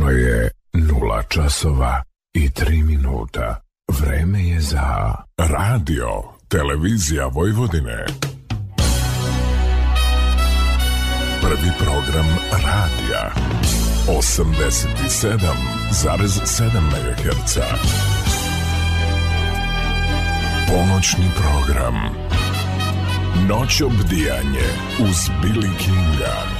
Tačno je nula časova i 3 minuta. Vreme je za radio, televizija Vojvodine. Prvi program radija. 87,7 MHz. Ponoćni program. Noć obdijanje uz Billy Kinga.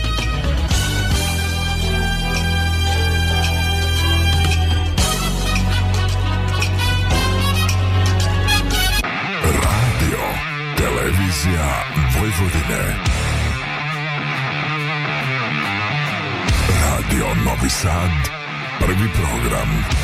Televizija Vojvodine. Radio Novi Sad, prvi program.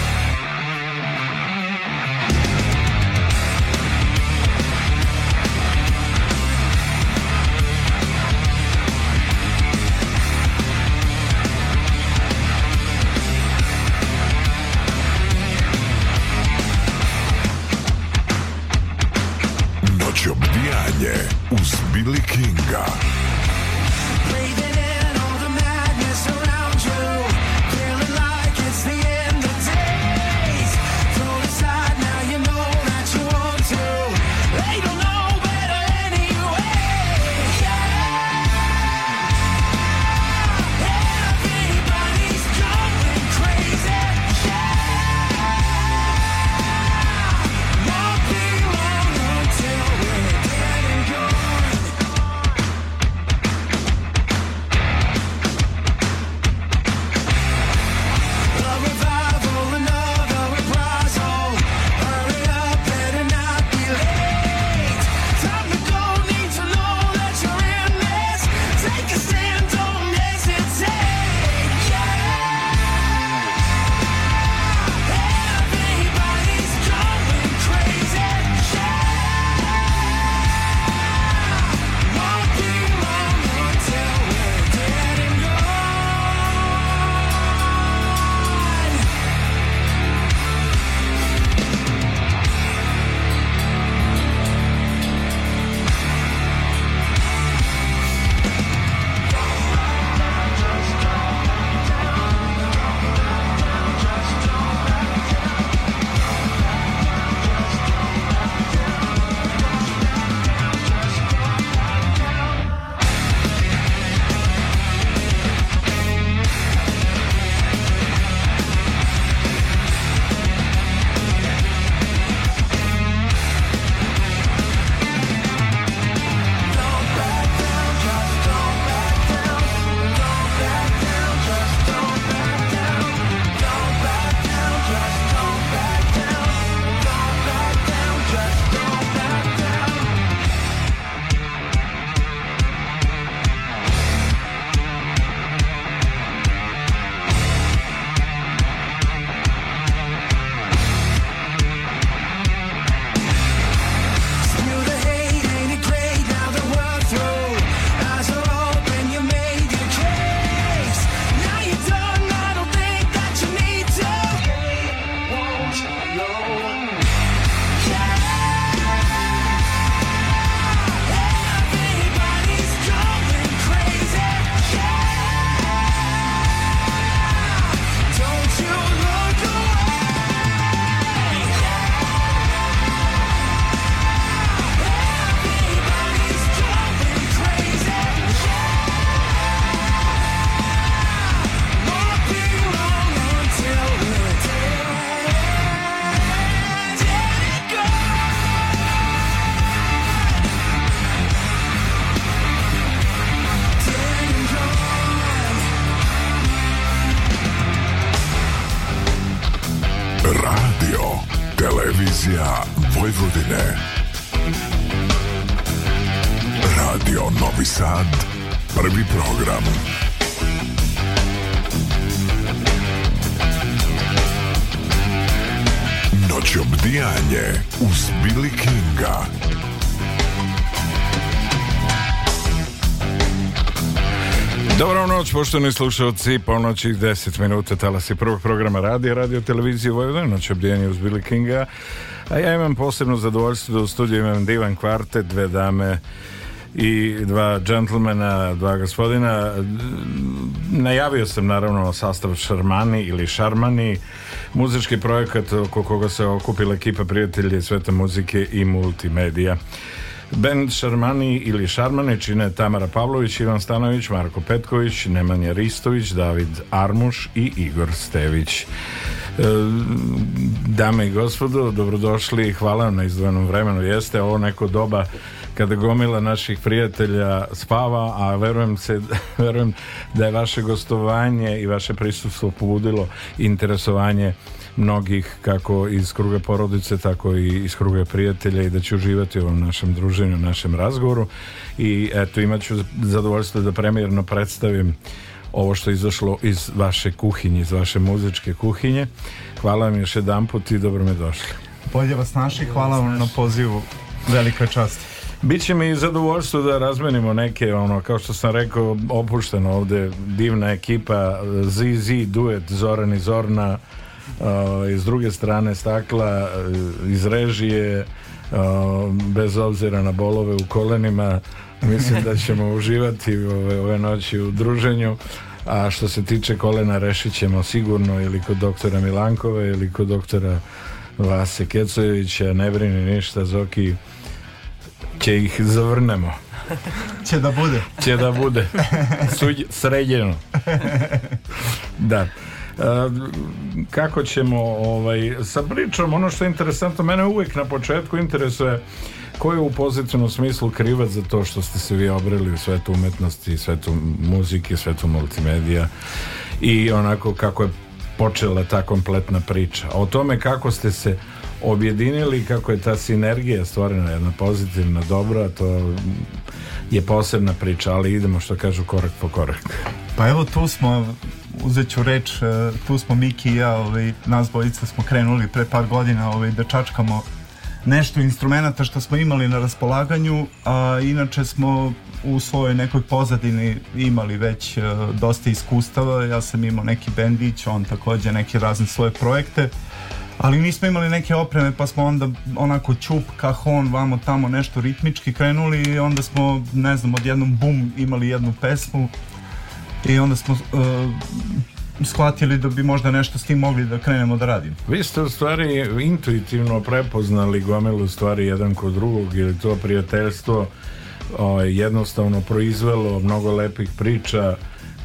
Poštovni slušalci, ponoći 10 minuta talasi prvog programa radija, radio televizije Vojvodina, noć obdijenje uz Billy Kinga. A ja imam posebno zadovoljstvo da u studiju imam divan kvartet, dve dame i dva džentlmena, dva gospodina. Najavio sam naravno sastav Šarmani ili Šarmani, muzički projekat oko koga se okupila ekipa prijatelje sveta muzike i multimedija. Bend Šarmani ili Šarmane čine Tamara Pavlović, Ivan Stanović, Marko Petković, Nemanja Ristović, David Armuš i Igor Stević. E, dame i gospodo, dobrodošli i hvala vam na izdvojenom vremenu. Jeste ovo neko doba kada gomila naših prijatelja spava, a verujem, se, verujem da je vaše gostovanje i vaše prisustvo pobudilo interesovanje mnogih kako iz kruga porodice tako i iz kruga prijatelja i da će uživati u ovom našem druženju, našem razgovoru i eto imaću zadovoljstvo da premijerno predstavim ovo što je izašlo iz vaše kuhinje, iz vaše muzičke kuhinje. Hvala vam još jedan put i dobro me došli. Bolje vas naši, hvala vam na pozivu. Velika čast. Biće mi zadovoljstvo da razmenimo neke, ono, kao što sam rekao, opušteno ovde, divna ekipa, ZZ, duet, Zoran i Zorna, Uh, iz druge strane stakla, uh, iz režije, uh, bez obzira na bolove u kolenima, mislim da ćemo uživati ove, ove noći u druženju. A što se tiče kolena rešit ćemo sigurno ili kod doktora Milankova ili kod doktora Vase Kecojevića, ne brini ništa, Zoki će ih zavrnemo. će da bude. će da bude. Suđ, sređeno. da. E, kako ćemo ovaj, sa pričom, ono što je interesantno mene uvijek na početku interesuje ko je u pozitivnom smislu krivac za to što ste se vi obrali u svetu umetnosti, svetu muzike, svetu multimedija i onako kako je počela ta kompletna priča. O tome kako ste se objedinili, kako je ta sinergija stvorena, jedna pozitivna, dobra, to je posebna priča, ali idemo što kažu korak po korak. Pa evo tu smo, uzet ću reč, e, tu smo Miki i ja, ovaj, nas dvojica smo krenuli pre par godina ovaj, da čačkamo nešto instrumenta što smo imali na raspolaganju, a inače smo u svojoj nekoj pozadini imali već e, dosta iskustava, ja sam imao neki bendić, on takođe neke razne svoje projekte ali nismo imali neke opreme pa smo onda onako čup, kahon, vamo tamo nešto ritmički krenuli i onda smo, ne znam, odjednom bum imali jednu pesmu i onda smo uh, shvatili da bi možda nešto s tim mogli da krenemo da radimo. Vi ste u stvari intuitivno prepoznali gomilu stvari jedan kod drugog ili to prijateljstvo o, jednostavno proizvelo mnogo lepih priča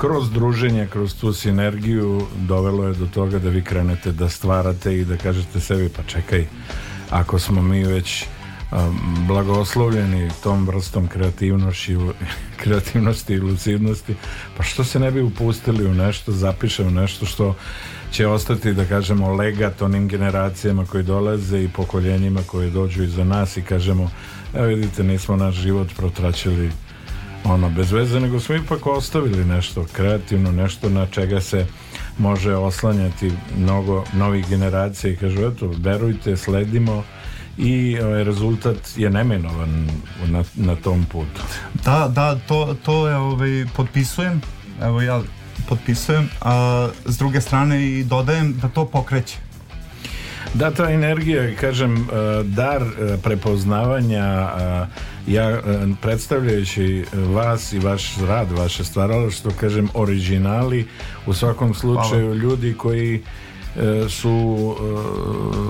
kroz druženje, kroz tu sinergiju dovelo je do toga da vi krenete da stvarate i da kažete sebi pa čekaj, ako smo mi već um, blagoslovljeni tom vrstom kreativnošću kreativnosti i lucidnosti pa što se ne bi upustili u nešto zapišem nešto što će ostati da kažemo legat onim generacijama koji dolaze i pokoljenjima koje dođu iza nas i kažemo evo vidite nismo naš život protraćili ono bez veze, nego smo ipak ostavili nešto kreativno, nešto na čega se može oslanjati mnogo novih generacija i kažu eto, verujte, sledimo i ovaj, rezultat je nemenovan na, na tom putu. Da, da, to, to je, ovaj, potpisujem, evo ja potpisujem, a s druge strane i dodajem da to pokreće. Da, ta energija, kažem, eh, dar eh, prepoznavanja, eh, ja e, predstavljajući e, vas i vaš rad, vaše stvaralaštvo, kažem originali, u svakom slučaju Hvala. ljudi koji e, su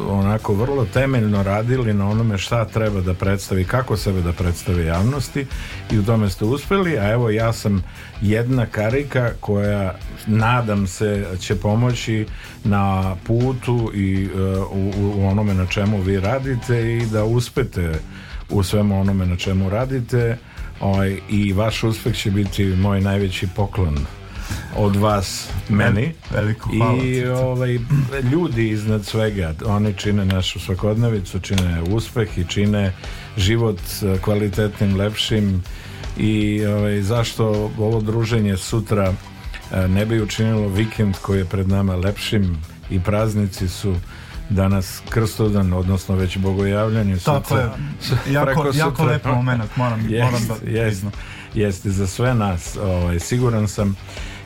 onako vrlo temeljno radili na onome šta treba da predstavi, kako sebe da predstavi javnosti i u tome ste uspeli, a evo ja sam jedna karika koja nadam se će pomoći na putu i u, u onome na čemu vi radite i da uspete u svemu onome na čemu radite ovaj, i vaš uspeh će biti moj najveći poklon od vas meni Veliko hvala i ovaj, ljudi iznad svega oni čine našu svakodnevicu čine uspeh i čine život e, kvalitetnim, lepšim i ovaj, zašto ovo druženje sutra e, ne bi učinilo vikend koji je pred nama lepšim i praznici su danas krstodan, odnosno već bogojavljanju. Tako je, jako, jako lep moment, moram, moram da yes, Jeste, za sve nas, ovaj, siguran sam.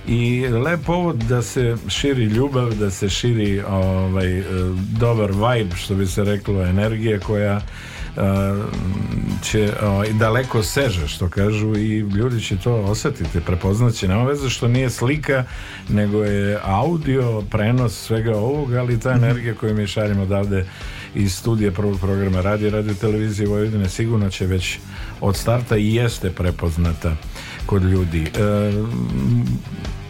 I lep povod da se širi ljubav, da se širi ovaj, dobar vibe, što bi se reklo, energije koja će daleko seže što kažu i ljudi će to osjetiti, prepoznaće nema veze što nije slika nego je audio prenos svega ovoga ali ta mhm. energija koju mi šarimo odavde iz studije prvog programa Radio radio televizije Vojvodine sigurno će već od starta i jeste prepoznata kod ljudi e,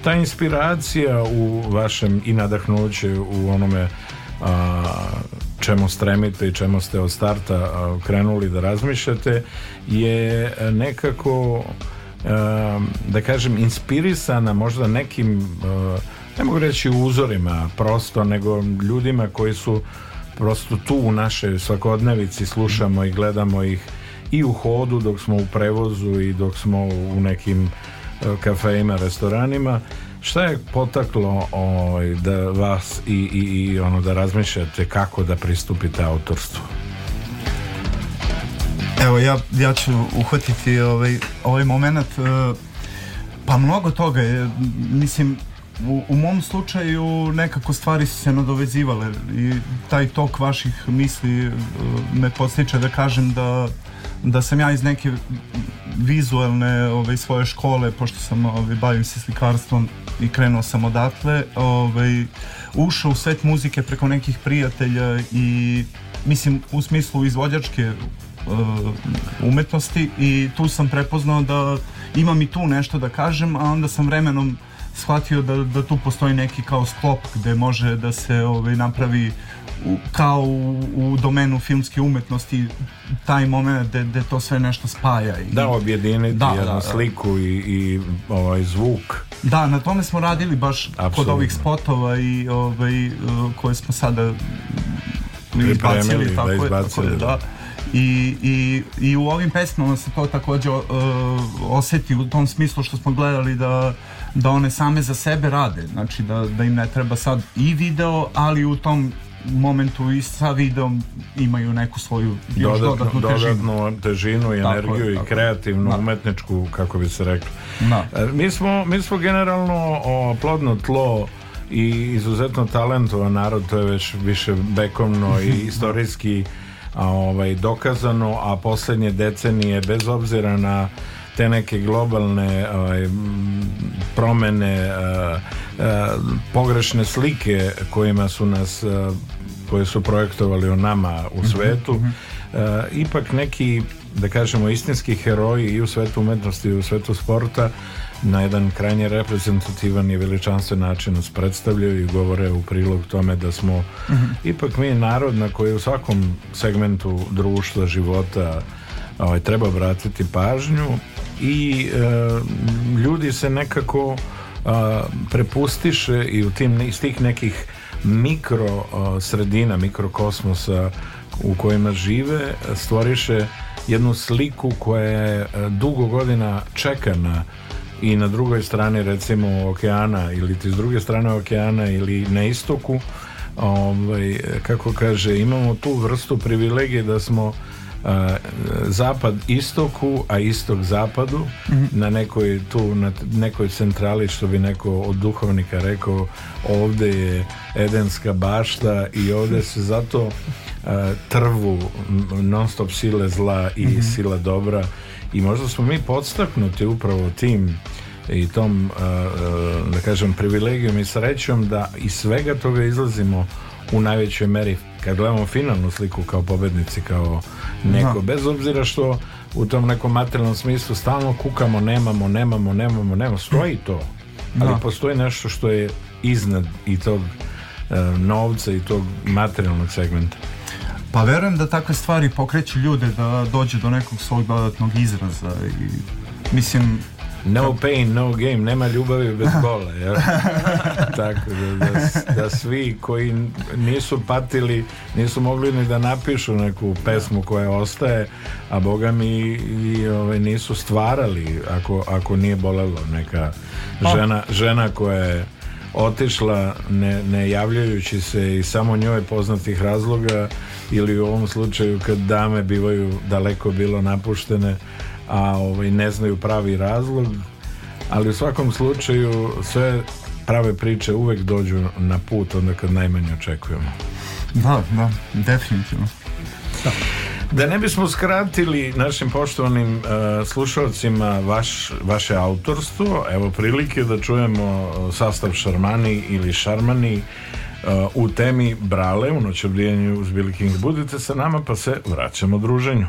ta inspiracija u vašem i nadahnuće u onome a, čemu stremite i čemu ste od starta krenuli da razmišljate je nekako da kažem inspirisana možda nekim ne mogu reći uzorima prosto nego ljudima koji su prosto tu u našoj svakodnevici slušamo i gledamo ih i u hodu dok smo u prevozu i dok smo u nekim kafeima, restoranima Šta je potaklo ovaj, da vas i, i, i ono da razmišljate kako da pristupite autorstvu? Evo ja, ja ću uhvatiti ovaj, ovaj moment eh, pa mnogo toga je, mislim u, u mom slučaju nekako stvari su se nadovezivale i taj tok vaših misli e, me postiče da kažem da, da sam ja iz neke vizuelne ove, svoje škole, pošto sam ove, bavim se slikarstvom i krenuo sam odatle, ove, ušao u svet muzike preko nekih prijatelja i mislim u smislu izvođačke e, umetnosti i tu sam prepoznao da imam i tu nešto da kažem, a onda sam vremenom shvatio da, da tu postoji neki kao sklop gde može da se ovaj, napravi u, kao u, u domenu filmske umetnosti taj moment gde, gde to sve nešto spaja i, da objediniti da, jednu da, da. sliku i, i ovaj zvuk da na tome smo radili baš Absolutno. kod ovih spotova i ovaj, koje smo sada izbacili da tako, da izbacili, tako da. I, i, i u ovim pesmama se to takođe uh, oseti u tom smislu što smo gledali da uh, da one same za sebe rade, znači da, da im ne treba sad i video, ali u tom momentu i sa videom imaju neku svoju još dodatnu, dodatnu, težinu. Dodatnu težinu i energiju tako i kreativnu, da. umetničku, kako bi se reklo. Da. E, mi, smo, mi smo generalno o, plodno tlo i izuzetno talentovan narod, to je već više bekomno i istorijski ovaj, dokazano, a poslednje decenije, bez obzira na te neke globalne ovaj, promene a, eh, a, eh, pogrešne slike kojima su nas a, eh, koje su projektovali o nama u mhm, svetu mm -hmm. ipak neki da kažemo istinski heroji i u svetu umetnosti i u svetu sporta na jedan krajnje reprezentativan i veličanstven način nas predstavljaju i govore u prilog tome da smo mm -hmm. ipak mi narod na koji u svakom segmentu društva, života ovaj, treba vratiti pažnju i e, ljudi se nekako e, prepustiše i u tim iz tih nekih mikro e, sredina, mikrokosmosa u kojima žive stvoriše jednu sliku koja je dugo godina čekana i na drugoj strani recimo okeana ili ti s druge strane okeana ili na istoku ovaj, kako kaže imamo tu vrstu privilegije da smo zapad istoku, a istok zapadu mm -hmm. na nekoj tu, na nekoj centrali što bi neko od duhovnika rekao ovdje je Edenska bašta i ovdje se zato trvu non stop sile zla i mm -hmm. sila dobra i možda smo mi podstaknuti upravo tim i tom da kažem privilegijom i srećom da iz svega toga izlazimo u najvećoj meri kad gledamo finalnu sliku kao pobednici, kao neko, da. bez obzira što u tom nekom materijalnom smislu stalno kukamo, nemamo, nemamo, nemamo, nemamo, stoji to. Ali da. postoji nešto što je iznad i tog e, novca i tog materijalnog segmenta. Pa verujem da takve stvari pokreću ljude da dođu do nekog svog dodatnog izraza i mislim No pain, no game, nema ljubavi bez bola. Jel? Tako da, da, da, svi koji nisu patili, nisu mogli ni da napišu neku pesmu koja ostaje, a boga mi i, ove, ovaj, nisu stvarali ako, ako nije bolelo neka pa. žena, žena koja je otišla ne, ne javljajući se i samo njoj poznatih razloga ili u ovom slučaju kad dame bivaju daleko bilo napuštene a ovaj, ne znaju pravi razlog ali u svakom slučaju sve prave priče uvek dođu na put onda kad najmanje očekujemo da, da, definitivno da. Da ne bismo skratili našim poštovanim uh, slušalcima vaš, vaše autorstvo, evo prilike da čujemo e, sastav Šarmani ili Šarmani uh, u temi Brale u noćobrijanju uz Billy King. Budite sa nama pa se vraćamo druženju.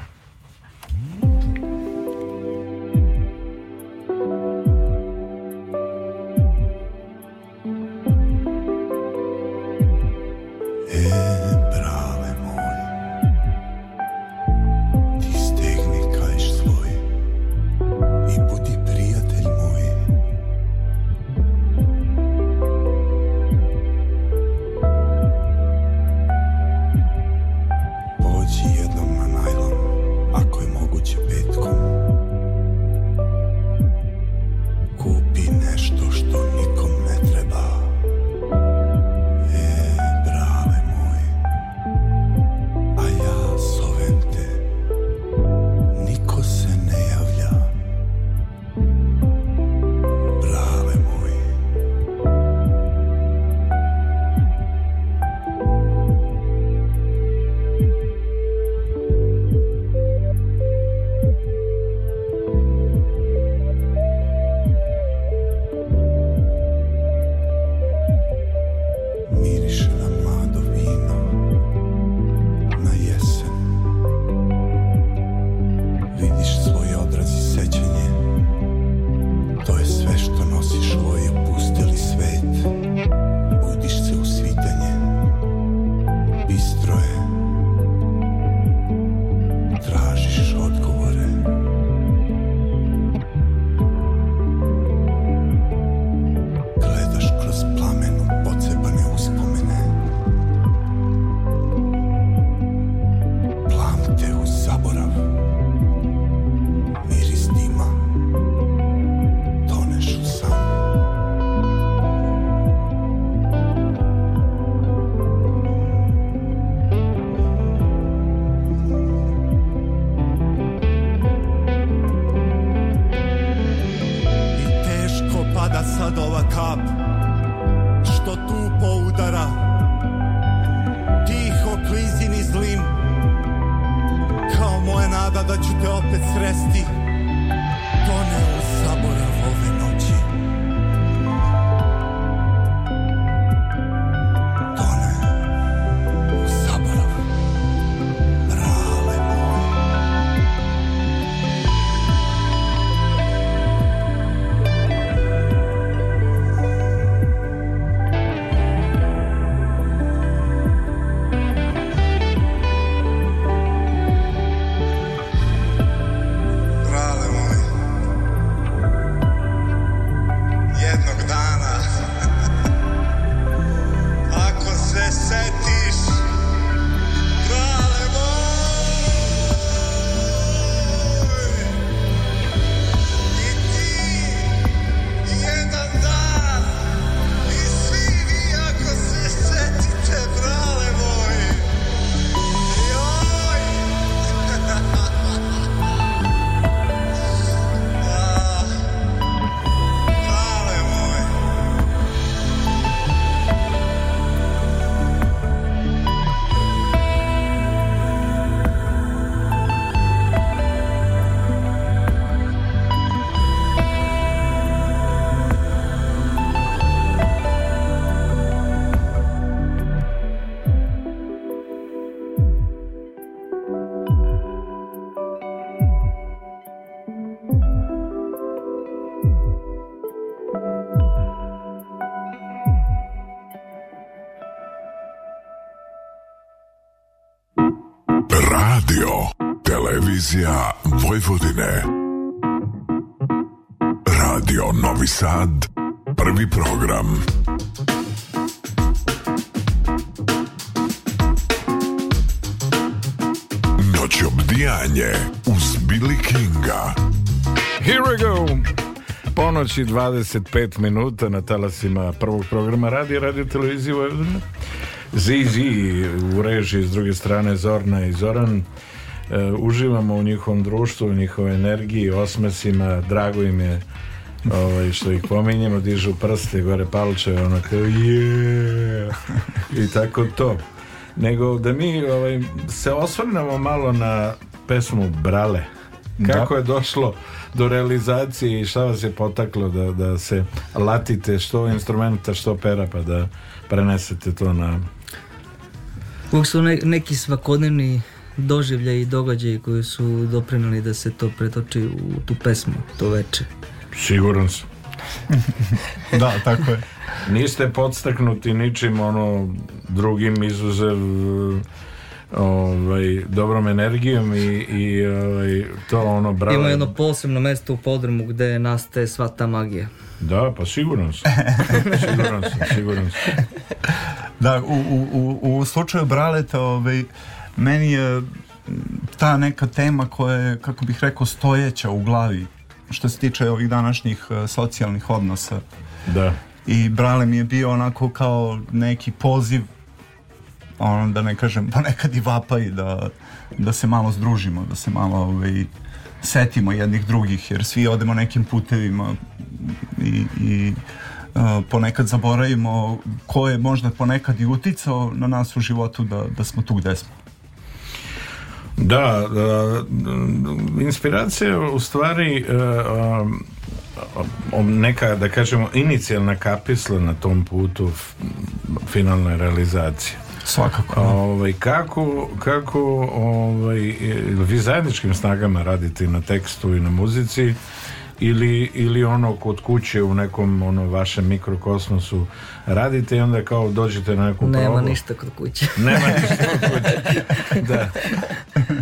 Televizija Vojvodine Radio Novi Sad Prvi program Noć obdijanje uz Billy Kinga Here we go! Ponoći 25 minuta na talasima prvog programa Radi Radio Televizije Vojvodine Zizi u režiji s druge strane Zorna i Zoran uh, uživamo u njihovom društvu, u njihovoj energiji, osmesima, drago im je ovaj, što ih pominjemo, dižu prste gore palčeve, ono kao yeah! i tako to. Nego da mi ovaj, se osvrnemo malo na pesmu Brale. Da. Kako da. je došlo do realizacije i šta vas je potaklo da, da se latite što instrumenta, što pera pa da prenesete to na... Uvijek su ne, neki svakodnevni doživlja i događaji koji su doprinali da se to pretoči u tu pesmu to veče. Siguran sam. da, tako je. Niste podstaknuti ničim ono drugim izuzev ovaj, dobrom energijom i, i ovaj, to ono bravo. Ima jedno posebno mesto u podrumu gde nastaje sva ta magija. Da, pa siguran sam. siguran sam, siguran sam. Da, u, u, u slučaju Braleta ovaj, meni je ta neka tema koja je, kako bih rekao, stojeća u glavi što se tiče ovih današnjih e, socijalnih odnosa. Da. I Brale mi je bio onako kao neki poziv ono da ne kažem da nekad i vapa i da, da se malo združimo, da se malo ovaj, setimo jednih drugih jer svi odemo nekim putevima i, i e, ponekad zaboravimo ko je možda ponekad i uticao na nas u životu da, da smo tu gde smo. Da, da, da inspiracija u stvari e, neka, da kažemo, inicijalna kapisla na tom putu finalne realizacije. Svakako. Da. Ovaj, kako, kako ovaj, vi zajedničkim snagama radite na tekstu i na muzici, ili, ili ono kod kuće u nekom ono vašem mikrokosmosu radite i onda kao dođete na neku Nema probu. ništa kod kuće. Nema ništa kod kuće. Da.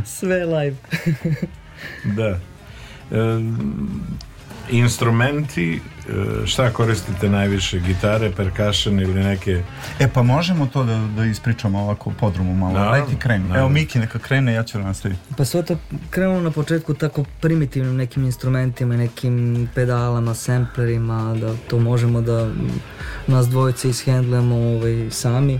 Sve live. da. E, instrumenti e, šta koristite najviše gitare, perkašen ili neke E pa možemo to da, da ispričamo ovako podrumu malo, da, daj ti kreni Evo Miki neka krene, ja ću da nastaviti Pa sve to krenulo na početku tako primitivnim nekim instrumentima, nekim pedalama, samplerima da to možemo da nas dvojice ishendlujemo ovaj, sami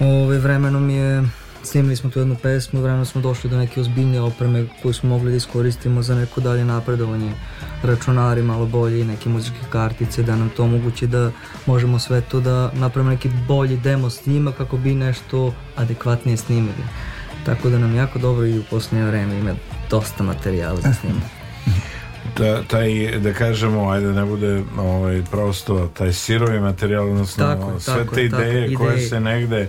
ovaj, vremenom je snimili smo tu jednu pesmu, vremeno smo došli do neke ozbiljne opreme koju smo mogli da iskoristimo za neko dalje napredovanje, računari malo bolji i neke muzičke kartice, da nam to omogući da možemo sve to da napravimo neki bolji demo snima kako bi nešto adekvatnije snimili. Tako da nam jako dobro i u posljednje vreme ima dosta materijala za snimanje. Da, taj, da kažemo, ajde ne bude ovaj, prosto taj sirovi materijal, odnosno sve tako, te ideje tako, koje se negde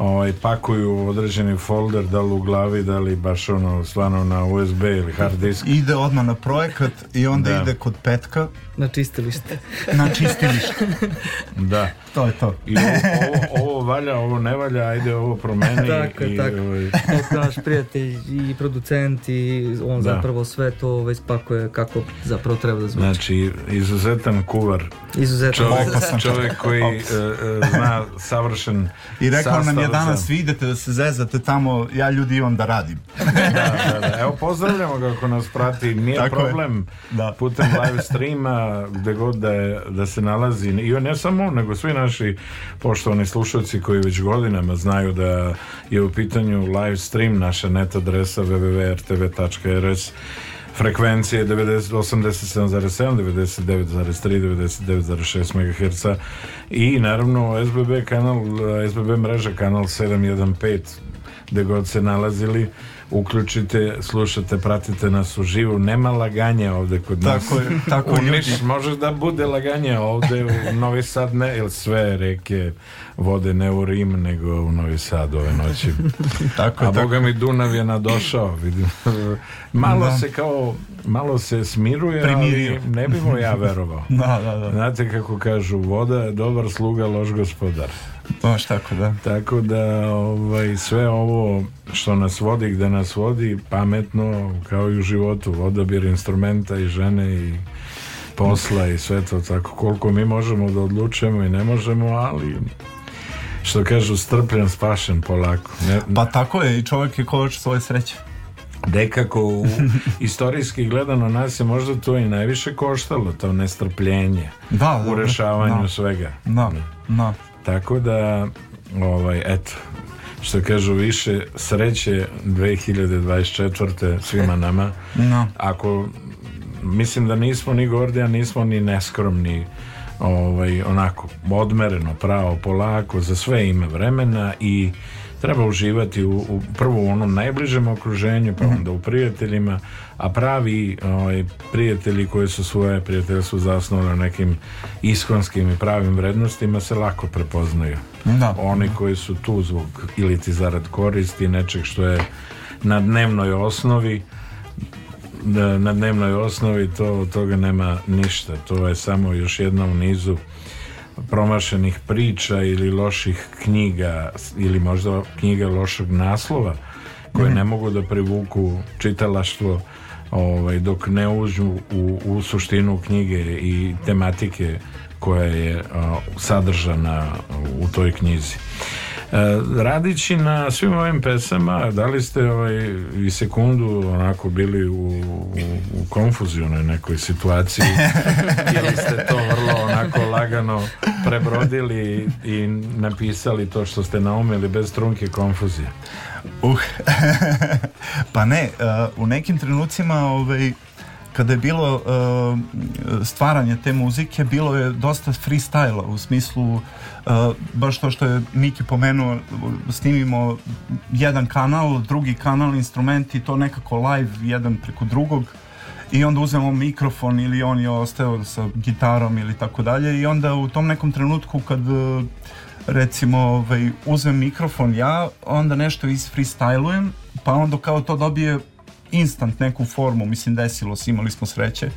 ovaj, pakuju u određeni folder, da li u glavi, da li baš ono, slano na USB ili hard disk. Ide odmah na projekat i onda da. ide kod petka Na čistilište. Na čistilište. Da. To je to. I ovo, ovo, ovo valja, ovo ne valja, ajde ovo promeni. tako je, i, tako. Ovaj... naš prijatelj i producent i on da. zapravo sve to ovaj, spakuje kako zapravo treba da zvuči. Znači, izuzetan kuvar. Izuzetan. Čovjek, čovjek koji uh, zna savršen I rekao nam je danas, da. vi idete da se zezate tamo, ja ljudi imam da radim. da, da, da. Evo, pozdravljamo ga ako nas prati. Nije tako problem da. putem live streama hvala gde god da, je, da se nalazi i on ne samo nego svi naši poštovani slušalci koji već godinama znaju da je u pitanju live stream naša net adresa www.rtv.rs frekvencije 87,7, 99,3, 99,6 MHz i naravno SBB kanal, SBB mreža kanal 715 gde god se nalazili uključite, slušate, pratite nas u živu. Nema laganja ovde kod nas. Tako je, tako u Niš može da bude laganja ovde u Novi Sad ne, jer sve reke vode ne u Rim, nego u Novi Sad ove noći. tako je, A tako. mi Dunav je nadošao, vidim. malo da. se kao, malo se smiruje, Primirio. ali ne bi mu ja verovao. da, da, da. Znate kako kažu, voda je dobar sluga, loš gospodar. Baš tako da. Tako da ovaj, sve ovo što nas vodi gde nas vodi pametno kao i u životu odabir instrumenta i žene i posla i sve to tako koliko mi možemo da odlučujemo i ne možemo ali što kažu strpljen spašen polako ne, pa tako je i čovjek je kovač svoje sreće nekako u, istorijski gledano nas je možda to i najviše koštalo to nestrpljenje da, da u rešavanju da, svega da, da. Tako da, ovaj, eto, što kažu više sreće 2024. svima nama. No. Ako mislim da nismo ni gordi, nismo ni neskromni ovaj, onako odmereno, pravo, polako, za sve ime vremena i treba uživati u, u prvo u onom najbližem okruženju, pa mhm. onda u prijateljima, a pravi ovaj, prijatelji koji su svoje prijatelje su zasnovali na nekim iskonskim i pravim vrednostima se lako prepoznaju. Da. Oni koji su tu zbog ili ti zarad koristi nečeg što je na dnevnoj osnovi na dnevnoj osnovi to od toga nema ništa. To je samo još jedna u nizu promašenih priča ili loših knjiga ili možda knjiga lošeg naslova koje mhm. ne mogu da privuku čitalaštvo ovaj, dok ne uđu u, u suštinu knjige i tematike koja je a, sadržana u toj knjizi. E, radići na svim ovim pesama, da li ste ovaj, i sekundu onako bili u, u konfuzionoj nekoj situaciji ili ste to vrlo onako lagano prebrodili i napisali to što ste naumili bez trunke konfuzije? Uh, pa ne, uh, u nekim trenucima ovaj, kada je bilo uh, stvaranje te muzike, bilo je dosta freestyla u smislu uh, baš to što je Miki pomenuo, snimimo jedan kanal, drugi kanal, instrument i to nekako live jedan preko drugog i onda uzmemo mikrofon ili on je ostao sa gitarom ili tako dalje i onda u tom nekom trenutku kad uh, recimo ovaj, uzmem mikrofon ja, onda nešto iz isfreestylujem, pa onda kao to dobije instant neku formu, mislim desilo se, imali smo sreće.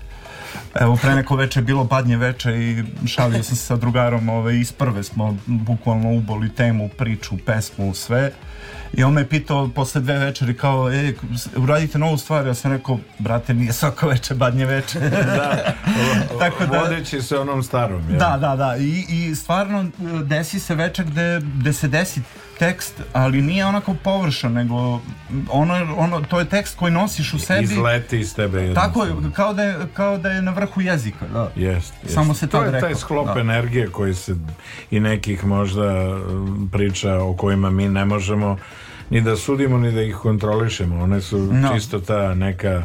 Evo, pre neko veče bilo badnje veče i šalio sam se sa drugarom, ove, iz prve smo bukvalno uboli temu, priču, pesmu, sve. I on me je pitao posle dve večeri kao, e, uradite novu stvar, ja sam rekao, brate, nije svako veče, badnje veče. da, Tako da, vodeći se onom starom. Ja. Da, da, da, I, i stvarno e, desi se večer gde, gde se desi tekst, ali nije onako površan, nego ono, ono, to je tekst koji nosiš u sebi. Izleti iz tebe. Jednostavno. Tako, kao da, je, kao da je na vrhu jezika. Da. Jest, jest. Samo se to je rekao. taj sklop da. energije koji se i nekih možda priča o kojima mi ne možemo ni da sudimo, ni da ih kontrolišemo. One su no. čisto ta neka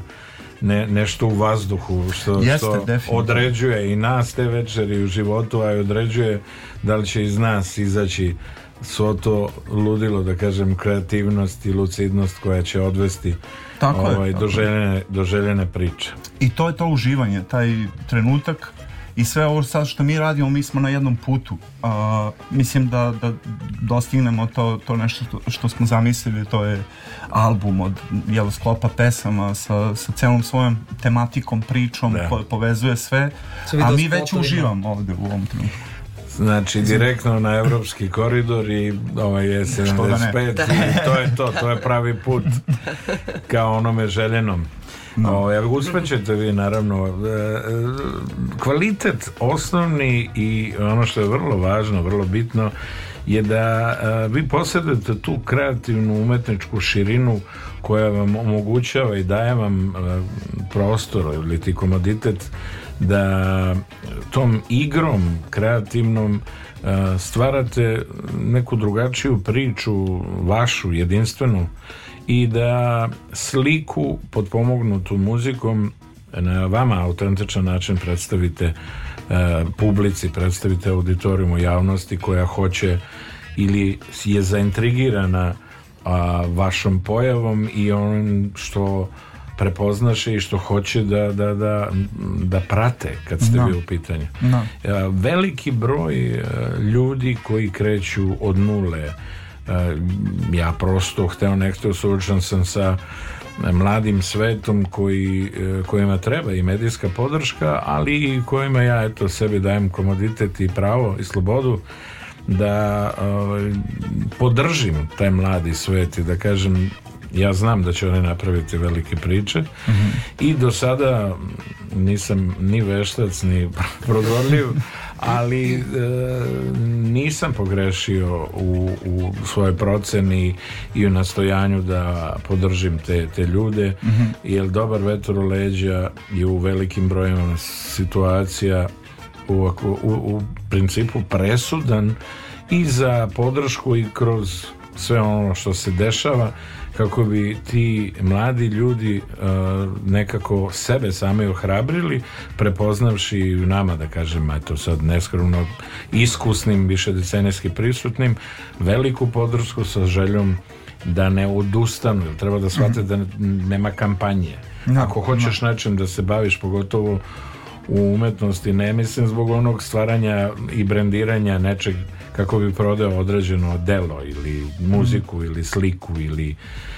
ne, nešto u vazduhu što, Jeste, što određuje i nas te večeri u životu, a i određuje da li će iz nas izaći svo to ludilo, da kažem, kreativnost i lucidnost koja će odvesti tako ovaj, je, tako do, željene, do željene priče. I to je to uživanje, taj trenutak i sve ovo sad što mi radimo, mi smo na jednom putu. A, mislim da, da dostignemo to, to nešto što, što smo zamislili, to je album od jeloskopa pesama sa, sa celom svojom tematikom, pričom da. koja povezuje sve, a mi već uživamo ovde u ovom trenutku. Znači, direktno na evropski koridor i ovaj je da 75 da i to je to, to je pravi put kao onome željenom. No. Ja ovaj, uspećete vi naravno e, kvalitet osnovni i ono što je vrlo važno, vrlo bitno je da e, vi posjedujete tu kreativnu umetničku širinu koja vam omogućava i daje vam e, prostor ili ti komoditet da tom igrom kreativnom e, stvarate neku drugačiju priču vašu jedinstvenu i da sliku podpomognutu muzikom na vama autentičan način predstavite e, publici, predstavite auditorijumu javnosti koja hoće ili je zaintrigirana vašom pojavom i onim što prepoznaše i što hoće da, da, da, da prate kad ste no. Da. vi u pitanju. No. Da. E, veliki broj e, ljudi koji kreću od nule e, ja prosto hteo nekto suočan sam sa mladim svetom koji, kojima treba i medijska podrška, ali i kojima ja eto sebi dajem komoditet i pravo i slobodu da uh, podržim taj mladi svet i da kažem ja znam da će oni napraviti velike priče mm -hmm. i do sada nisam ni veštac ni prodorljiv ali e, nisam pogrešio u, u svojoj proceni i u nastojanju da podržim te, te ljude mm -hmm. jer dobar vetor u leđa je u velikim brojima situacija u, u, u principu presudan i za podršku i kroz sve ono što se dešava kako bi ti mladi ljudi uh, nekako sebe same ohrabrili prepoznavši u nama da kažem eto sad neskromno iskusnim više decenijski prisutnim veliku podršku sa željom da ne odustanu jer treba da shvate mhm. da nema kampanje no, da, ako hoćeš no. Da. nečem da se baviš pogotovo u umetnosti ne mislim zbog onog stvaranja i brendiranja nečeg kako bi prodao određeno delo ili muziku mhm. ili sliku ili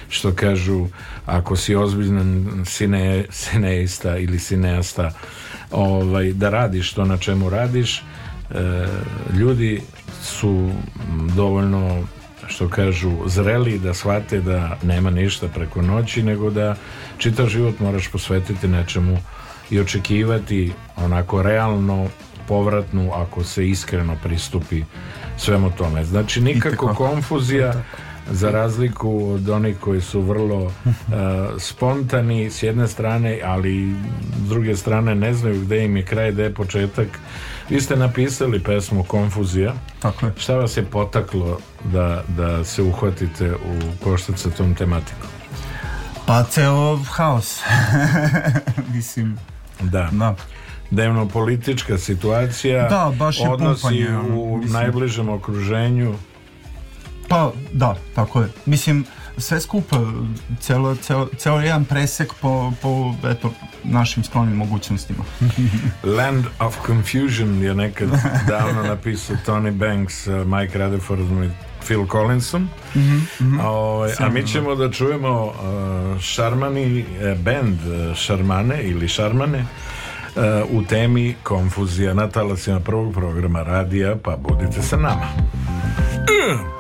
što kažu ako si ozbiljan sine, sineista ili sineasta ovaj, da radiš to na čemu radiš e, ljudi su dovoljno što kažu zreli da shvate da nema ništa preko noći nego da čitav život moraš posvetiti nečemu i očekivati onako realno povratnu ako se iskreno pristupi svemu tome. Znači nikako konfuzija za razliku od onih koji su vrlo uh, spontani s jedne strane, ali s druge strane ne znaju gdje im je kraj, gdje je početak. Vi ste napisali pesmu Konfuzija. Tako je. Šta vas je potaklo da, da se uhvatite u koštac sa tom tematikom? Pa ceo haos. Mislim, da. da dnevno-politička situacija da, baš je odnosi pumpanje, u mislim. najbližem okruženju pa da, tako je mislim sve skupa, celo, celo, celo jedan presek po, po eto, našim sklonim mogućnostima. Land of Confusion je nekad davno napisao Tony Banks, eh, Mike Rutherford i Phil Collinsom. Mhm, mm -hmm. o, ovaj, a mi ćemo da čujemo uh, eh, Šarmani, eh, band Šarmane ili Šarmane, Eh, u temi konfuzija na talasima prvog programa radija, pa budite sa nama. Mm.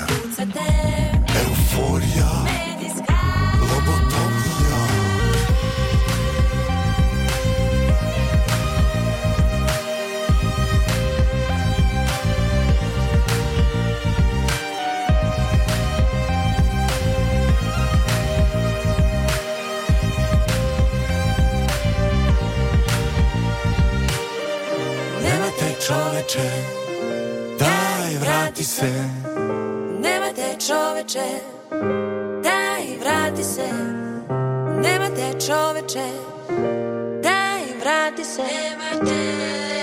euforija Euforija Lobotomija Nemate čoveče Daj vrati se čoveče, daj vrati se. Nema te čoveče, daj vrati se. Nema te.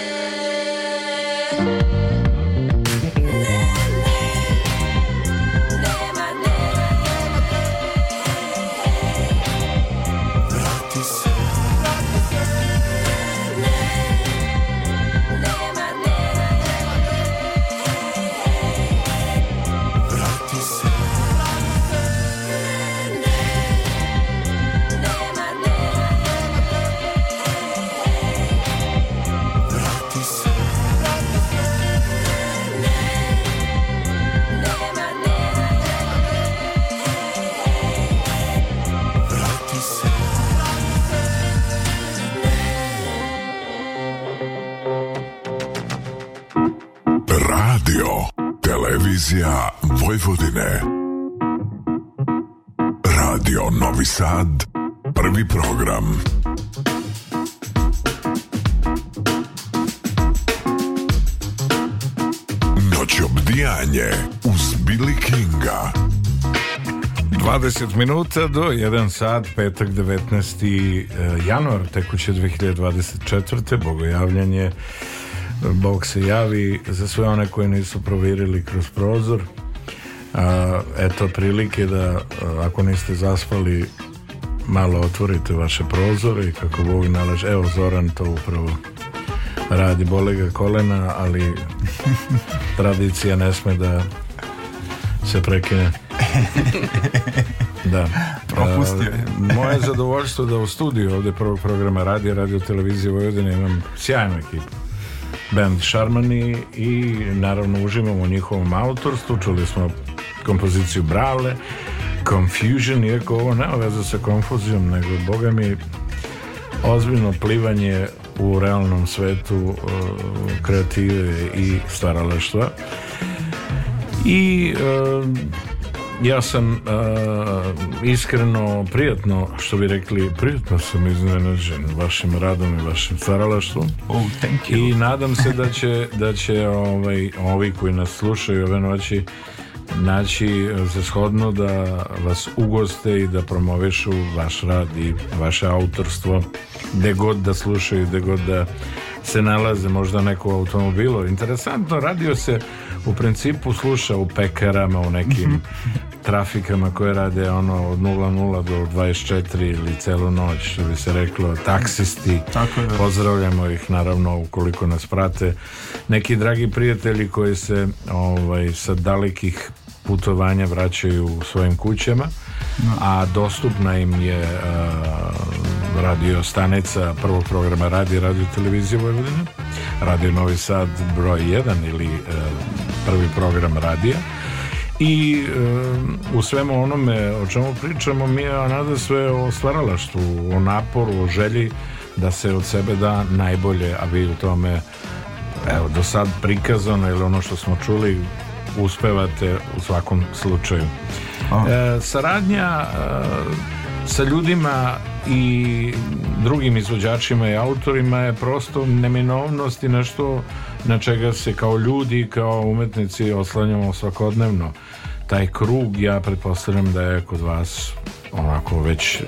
Televizija Vojvodine Radio Novi Sad Prvi program Noć obdijanje uz Billy Kinga 20 minuta do 1 sat, petak 19. Eh, januar tekuće 2024. Bogojavljanje Bog se javi za sve one koji nisu provirili kroz prozor a, eto prilike da ako niste zaspali malo otvorite vaše prozore i kako Bog nalaže evo Zoran to upravo radi bolega kolena ali tradicija ne sme da se prekine da propustio moje zadovoljstvo da u studiju ovde prvog programa radi radio televizije Vojvodine imam sjajnu ekipu band Šarmani i naravno uživamo u njihovom autorstvu. Čuli smo kompoziciju Brale, Confusion, iako ovo nema veze sa konfuzijom, nego boga mi ozbiljno plivanje u realnom svetu e, kreative i stvaralaštva. I e, ja sam uh, iskreno prijatno, što bi rekli, prijatno sam iznenađen vašim radom i vašim stvaralaštvom. Oh, thank you. I nadam se da će, da će ovaj, ovi koji nas slušaju ove noći naći za shodno da vas ugoste i da promovišu vaš rad i vaše autorstvo gde god da slušaju, gde god da se nalaze možda neko automobilu. Interesantno, radio se u principu sluša u pekarama, u nekim mhm. trafikama koje rade ono od 00 do 24 ili celu noć, što bi se reklo, taksisti. Tako je. Da. Pozdravljamo ih naravno ukoliko nas prate. Neki dragi prijatelji koji se ovaj, sa dalekih putovanja vraćaju u svojim kućama a dostupna im je e, radio stanica prvog programa radi radio televizije Vojvodine radio Novi Sad broj 1 ili e, prvi program radija i e, u svemu onome o čemu pričamo mi je nada sve o stvaralaštvu o naporu, o želji da se od sebe da najbolje a vi u tome evo, do sad prikazano ili ono što smo čuli uspevate u svakom slučaju E, saradnja e, sa ljudima i drugim izvođačima i autorima je prosto neminovnost i nešto na čega se kao ljudi kao umetnici oslanjamo svakodnevno taj krug ja pretpostavljam da je kod vas onako već e,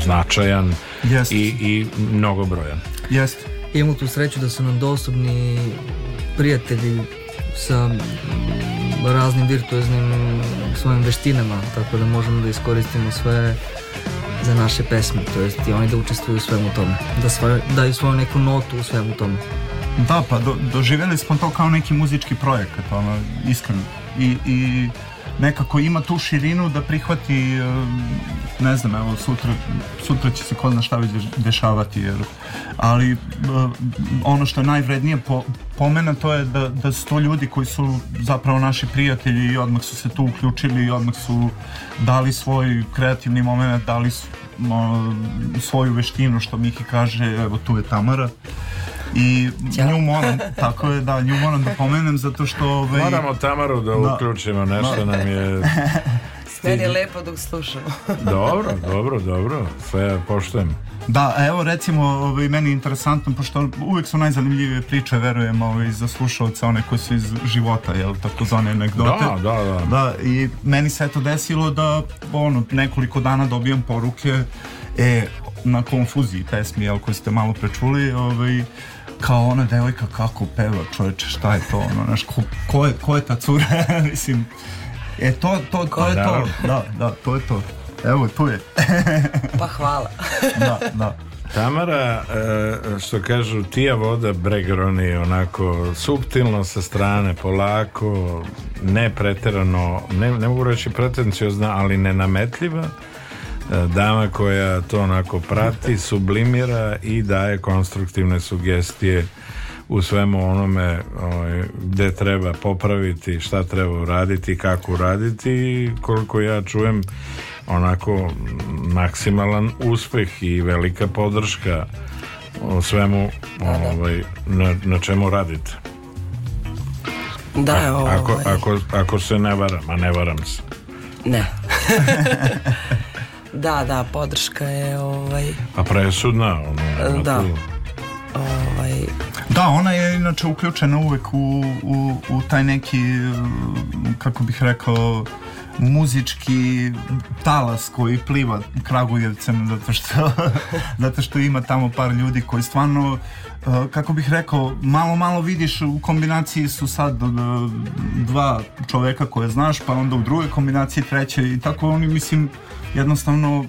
značajan yes. i, i mnogobrojan jeste imamo tu sreću da su nam dostupni prijatelji sa raznim virtuoznim svojim veštinama, tako da možemo da iskoristimo sve za naše pesme, to jest i oni da učestvuju u svemu tome, da svoj, daju svoju neku notu u svemu tome. Da, pa do, doživjeli smo to kao neki muzički projekat, ono, iskreno. I, i nekako ima tu širinu da prihvati ne znam, evo sutra sutra će se ko zna šta već dešavati jer, ali ono što je najvrednije po, pomena to je da, da su to ljudi koji su zapravo naši prijatelji i odmah su se tu uključili i odmah su dali svoj kreativni moment, dali su, svoju veštinu što Miki kaže, evo tu je Tamara I Ćao. nju moram, tako je, da, nju moram da pomenem zato što... Ovaj, Moramo Tamaru da, da uključimo, nešto nam je... Meni je lepo dok slušamo. dobro, dobro, dobro, sve poštujem. Da, evo recimo, ovaj, meni je interesantno, pošto uvek su najzanimljivije priče, verujem, ovaj, za slušalce, one koje su iz života, jel, takozvane anegdote. Da, da, da. Da, i meni se to desilo da, ono, nekoliko dana dobijam poruke, e, na konfuziji pesmi, jel, koju ste malo prečuli, ovaj, kao ona devojka kako peva čovječe, šta je to ono, naš ko, ko, je, ko je ta cura, mislim, e to, to, to je to, da, da, to je to, evo tu je. pa hvala. da, da. Tamara, e, što kažu, tija voda bregroni onako suptilno sa strane, polako, ne preterano, ne, ne mogu reći pretencijozna, ali nenametljiva E, dama koja to onako prati, sublimira i daje konstruktivne sugestije u svemu onome ovaj, gde treba popraviti, šta treba uraditi, kako uraditi i koliko ja čujem onako maksimalan uspeh i velika podrška o svemu ovaj, na, na čemu radite. Da, A, ovaj. ako, ako, ako se ne varam, a ne varam se. Ne. Da, da, podrška je ovaj... A presudna. Ona, e, da. Ovaj... Da, ona je inače uključena uvek u, u, u taj neki, e, kako bih rekao, muzički talas koji pliva Kragujevcem zato što, zato što ima tamo par ljudi koji stvarno e, kako bih rekao, malo malo vidiš u kombinaciji su sad dva čoveka koje znaš, pa onda u drugoj kombinaciji treće i tako oni mislim jednostavno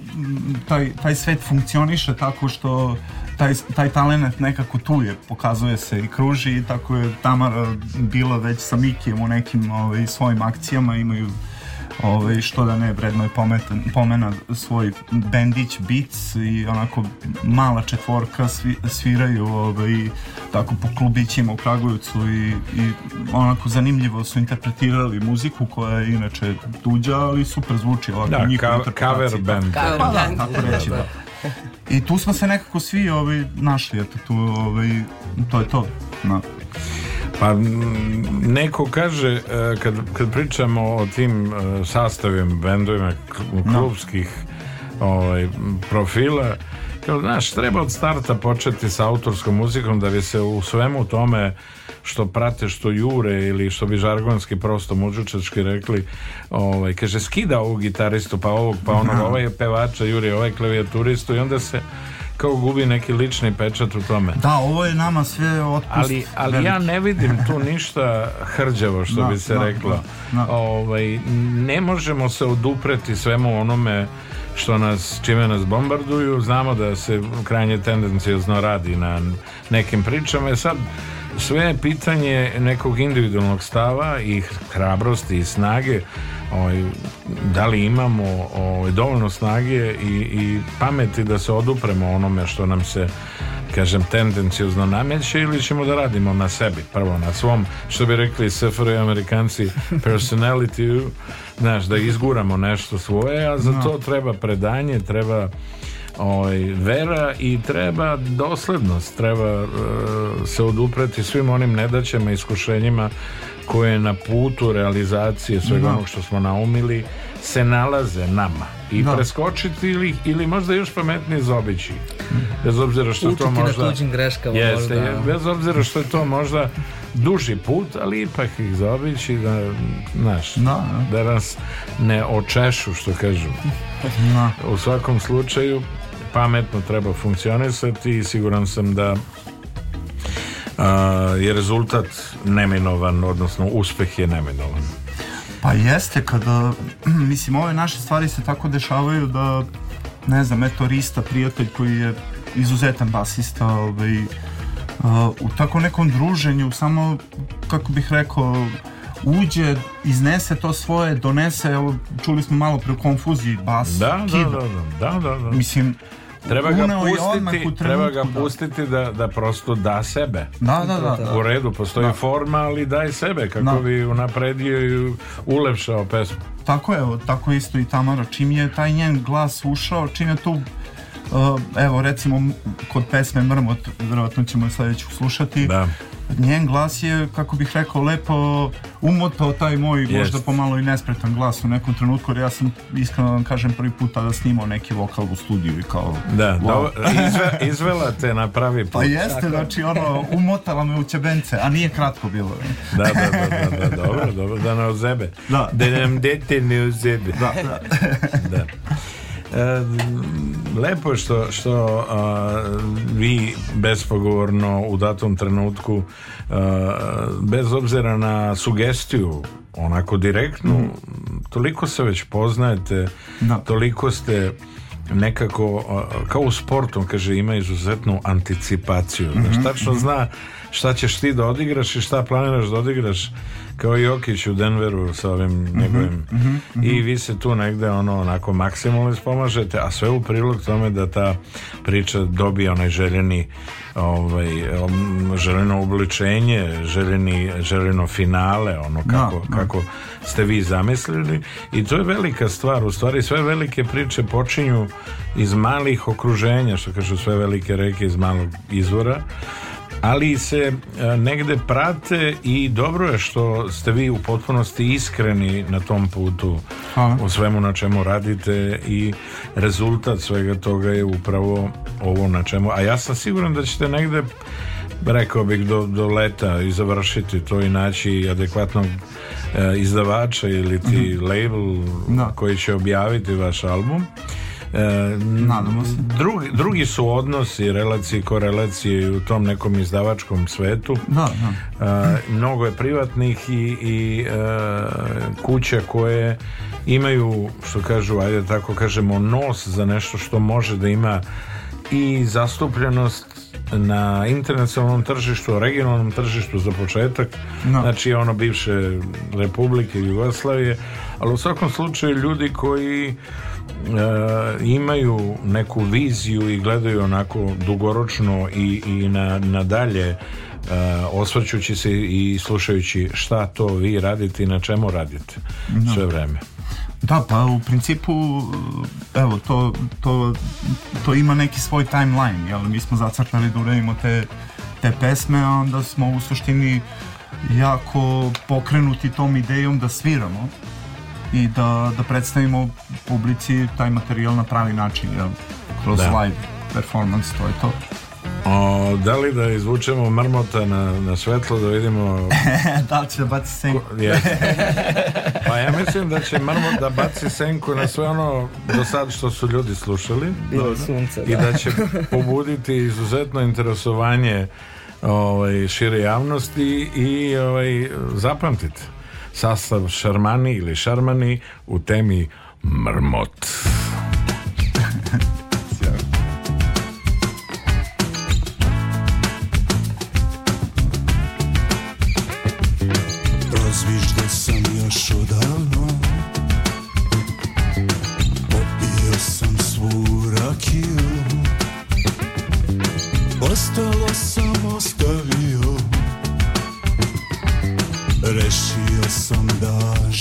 taj, taj svet funkcioniše tako što taj, taj talent nekako tu je, pokazuje se i kruži i tako je Tamara bila već sa Mikijem u nekim ovaj, svojim akcijama, imaju Ovaj, što da ne, vredno je pometen, pomena svoj bendić, beats i onako mala četvorka svi, sviraju ovaj, tako po klubićima u Kragujevcu i, i onako zanimljivo su interpretirali muziku koja je inače tuđa, ali super zvuči ovako da, njihova interpretacija. Cover band. Pa, da, tako reći, da. I tu smo se nekako svi ovaj, našli, eto, tu, ovaj, to je to. No. Pa neko kaže e, kad, kad pričamo o tim e, sastavim bendovima klubskih no. ovaj, profila kao, znaš, treba od starta početi sa autorskom muzikom da bi se u svemu tome što prate, što jure ili što bi žargonski prosto muđučački rekli, ovaj, kaže skida ovog gitaristu, pa ovog, pa onog, ovaj je pevača, juri, ovaj klavijaturistu i onda se kao gubi neki lični pečat u tome. Da, ovo je nama sve otpust. Ali, ali ja ne vidim tu ništa hrđavo što da, bi se da, reklo. Da, da, ovaj, ne možemo se odupreti svemu onome što nas, čime nas bombarduju. Znamo da se krajnje tendencijozno radi na nekim pričama. E sad, sve je pitanje nekog individualnog stava i hrabrosti i snage ovaj, da li imamo ovaj, dovoljno snage i, i pameti da se odupremo onome što nam se kažem tendencijozno nameće ili ćemo da radimo na sebi prvo na svom što bi rekli SFR i Amerikanci personality znaš da izguramo nešto svoje a za to treba predanje treba oj, ovaj, vera i treba doslednost treba uh, se odupreti svim onim nedaćama iskušenjima koje na putu realizacije svega no. Da. onog što smo naumili se nalaze nama i no. Da. preskočiti ili, ili možda još pametnije zobići bez obzira što Učiti to možda na greškama jeste, možda. Da. bez obzira što je to možda duži put, ali ipak ih zobići da, znaš, no. da nas ne očešu što kažemo u svakom slučaju pametno treba funkcionisati i siguran sam da je rezultat neminovan, odnosno uspeh je neminovan. Pa jeste, kada, mislim, ove naše stvari se tako dešavaju da, ne znam, eto Rista, prijatelj koji je izuzetan basista, ovaj, u tako nekom druženju, samo, kako bih rekao, uđe, iznese to svoje, donese, evo, čuli smo malo pre konfuziji bas, da, kida. Da, da, da, da, da. Mislim, Treba ga pustiti, treba ga da. pustiti da, da prosto da sebe. Da, da, da. U redu, postoji da. forma, ali daj sebe kako da. bi unapredio i ulepšao pesmu. Tako je, tako isto i Tamara. Čim je taj njen glas ušao, čim je tu uh, evo recimo kod pesme Mrmot, verovatno ćemo je sljedeću slušati. Da njen glas je, kako bih rekao, lepo umotao taj moj yes. možda pomalo i nespretan glas u nekom trenutku, jer ja sam iskreno vam kažem prvi put tada snimao neki vokal u studiju i kao... Da, wow. do, izve, izvela te na pravi put. Pa jeste, Tako. znači ono, umotala me u ćebence, a nije kratko bilo. da, da, da, da, da, dobro, dobro, da ne ozebe. Da. Da nam dete ne ozebe. Da, da. da. Lepo je što, što a, vi bespogovorno u datom trenutku a, bez obzira na sugestiju onako direktnu mm. toliko se već poznajete da. toliko ste nekako kao u sportu kaže ima izuzetnu anticipaciju mm -hmm. znači tačno mhm. zna šta ćeš ti da odigraš i šta planiraš da odigraš kao Jokić u Denveru sa ovim mm -hmm, njegovim mm -hmm, i vi se tu negde ono onako maksimalno spomažete, a sve u prilog tome da ta priča dobije onaj željeni ovaj, željeno obličenje, željeni, željeno finale, ono da, kako, no, da. no. kako ste vi zamislili i to je velika stvar, u stvari sve velike priče počinju iz malih okruženja, što kažu sve velike reke iz malog izvora ali se e, negde prate i dobro je što ste vi u potpunosti iskreni na tom putu Hvala. o svemu na čemu radite i rezultat svega toga je upravo ovo na čemu a ja sam siguran da ćete negde rekao bih do, do leta i završiti to i naći adekvatnog e, izdavača ili ti mm -hmm. label no. Da. koji će objaviti vaš album E, nadamo se. Drugi, drugi su odnosi, relacije i korelacije u tom nekom izdavačkom svetu. Da, da. E, mnogo je privatnih i, i e, kuća koje imaju, što kažu, ajde da tako kažemo, nos za nešto što može da ima i zastupljenost na internacionalnom tržištu, regionalnom tržištu za početak, no. Da. znači ono bivše republike Jugoslavije, ali u svakom slučaju ljudi koji e, imaju neku viziju i gledaju onako dugoročno i, i na, na dalje e, osvrćući se i slušajući šta to vi radite i na čemu radite no. Da. sve vreme. Da, pa u principu, evo, to, to, to ima neki svoj timeline, jel? Mi smo zacrtali da uredimo te, te pesme, a onda smo u suštini jako pokrenuti tom idejom da sviramo i da, da predstavimo publici taj materijal na pravi način, jel? Kroz da. live performance, to je to. O, da li da izvučemo mrmota na, na svetlo da vidimo... da li će da baci senku? pa ja mislim da će mrmot da baci senku na sve ono do sad što su ljudi slušali. I do sunca, I da će pobuditi izuzetno interesovanje ovaj, šire javnosti i ovaj, zapamtite sastav Šarmani ili Šarmani u temi Mrmot. Razvižda sam još odavno Popio sam svu rakiju Ostalo sam ostavio Reš dark.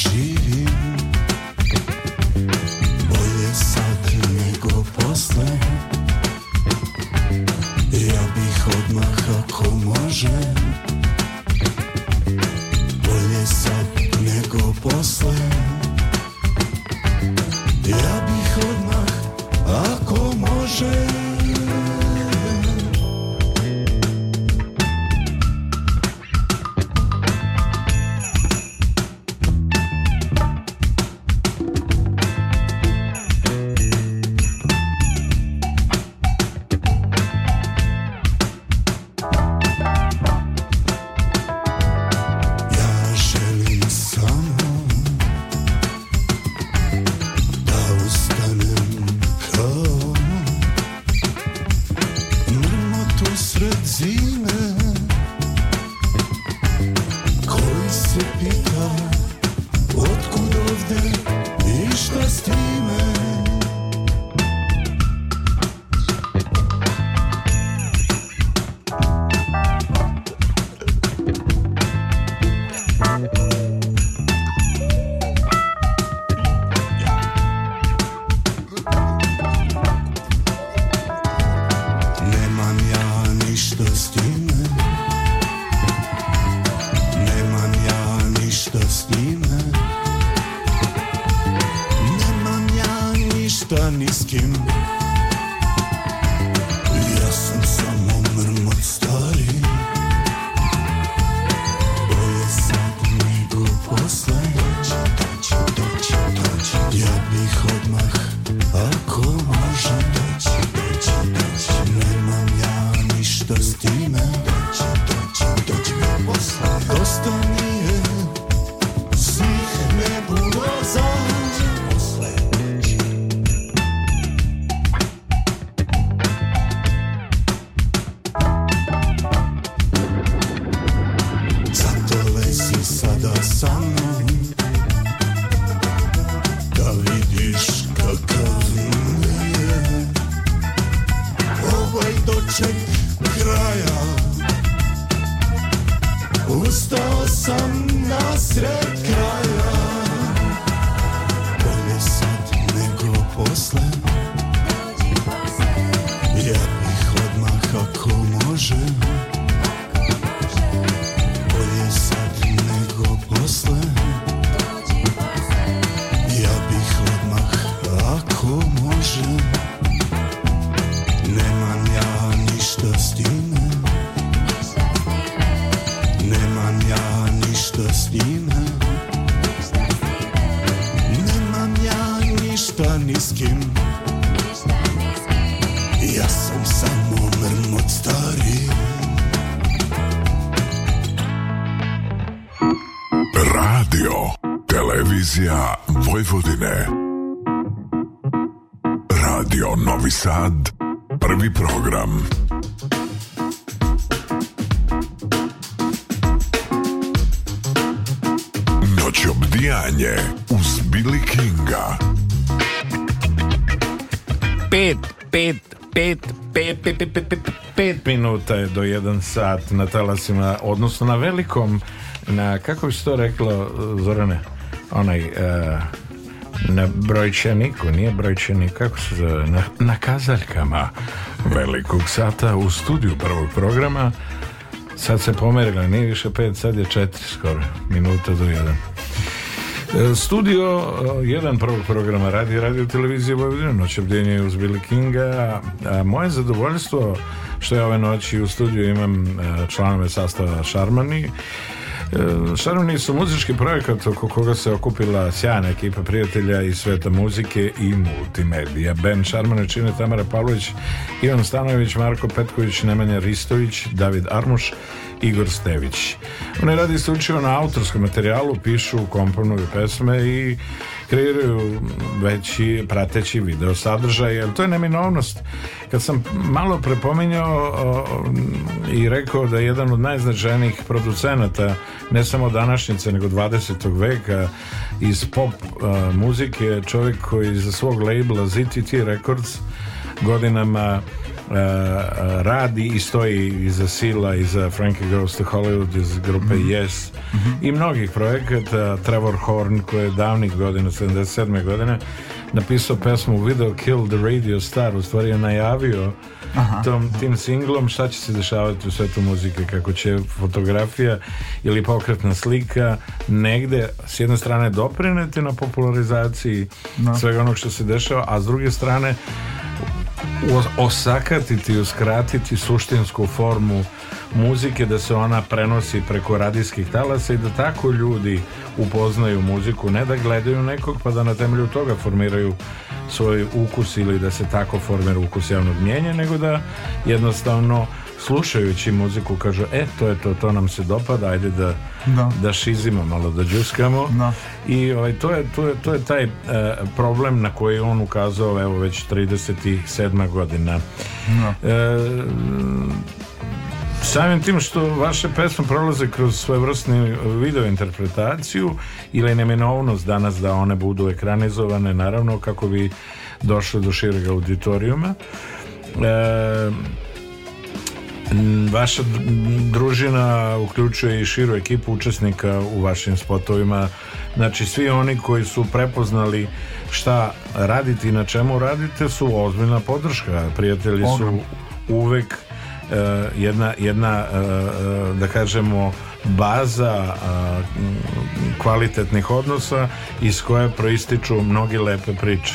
minuta je do 1 sat na talasima, odnosno na velikom, na, kako bi se to reklo, eh, Zorane, onaj... Uh, na brojčaniku, nije brojčanik, kako se zove, na, na kazaljkama velikog sata u studiju prvog programa. Sad se pomerila, nije više 5, sad je 4 skoro, minuta do 1 eh, studio, 1 prvog programa radi, radio televizije Vojvodina, noć obdjenje uz Billy Kinga. A moje zadovoljstvo što ja ove noći u studiju imam e, članove sastava Šarmani. E, Šarmani su muzički projekat oko koga se okupila sjajna ekipa prijatelja iz sveta muzike i multimedija. Ben Šarmani čine Tamara Pavlović, Ivan Stanović, Marko Petković, Nemanja Ristović, David Armuš, Igor Stević. Oni radi isključivo na autorskom materijalu, pišu komponuju pesme i kreiraju veći prateći video sadržaj, jer to je neminovnost Kad sam malo prepominjao i rekao da je jedan od najznačajnijih producenata ne samo današnjice nego 20. veka iz pop a, muzike čovjek koji za svog labela ZTT Records godinama Uh, radi i stoji iza Sila, iza Frankie Goes to Hollywood, iz grupe mm -hmm. Yes mm -hmm. i mnogih projekata, Trevor Horn koji je davnih godina, 77. godine napisao pesmu Video Kill the Radio Star, u stvari je najavio Aha. tom, tim singlom šta će se dešavati u svetu muzike, kako će fotografija ili pokretna slika negde s jedne strane doprineti na popularizaciji no. svega onog što se dešava, a s druge strane osakatiti, uskratiti suštinsku formu muzike da se ona prenosi preko radijskih talasa i da tako ljudi upoznaju muziku, ne da gledaju nekog pa da na temelju toga formiraju svoj ukus ili da se tako formira ukus javnog mjenja, nego da jednostavno slušajući muziku kažu e to je to, to nam se dopada ajde da, da. da šizimo malo da džuskamo da. i ovaj, to, je, to, je, to je taj uh, problem na koji on ukazao evo već 37. godina da. e, Samim tim što vaše pesme prolaze kroz svojevrsnu e, video interpretaciju ili nemenovnost danas da one budu ekranizovane naravno kako bi došle do šireg auditorijuma e, Mm, vaša družina uključuje i širu ekipu učesnika u vašim spotovima. Znači, svi oni koji su prepoznali šta radite i na čemu radite su ozbiljna podrška. Prijatelji su uvek uh, jedna, jedna uh, da kažemo, baza uh, kvalitetnih odnosa iz koje proističu mnogi lepe priče.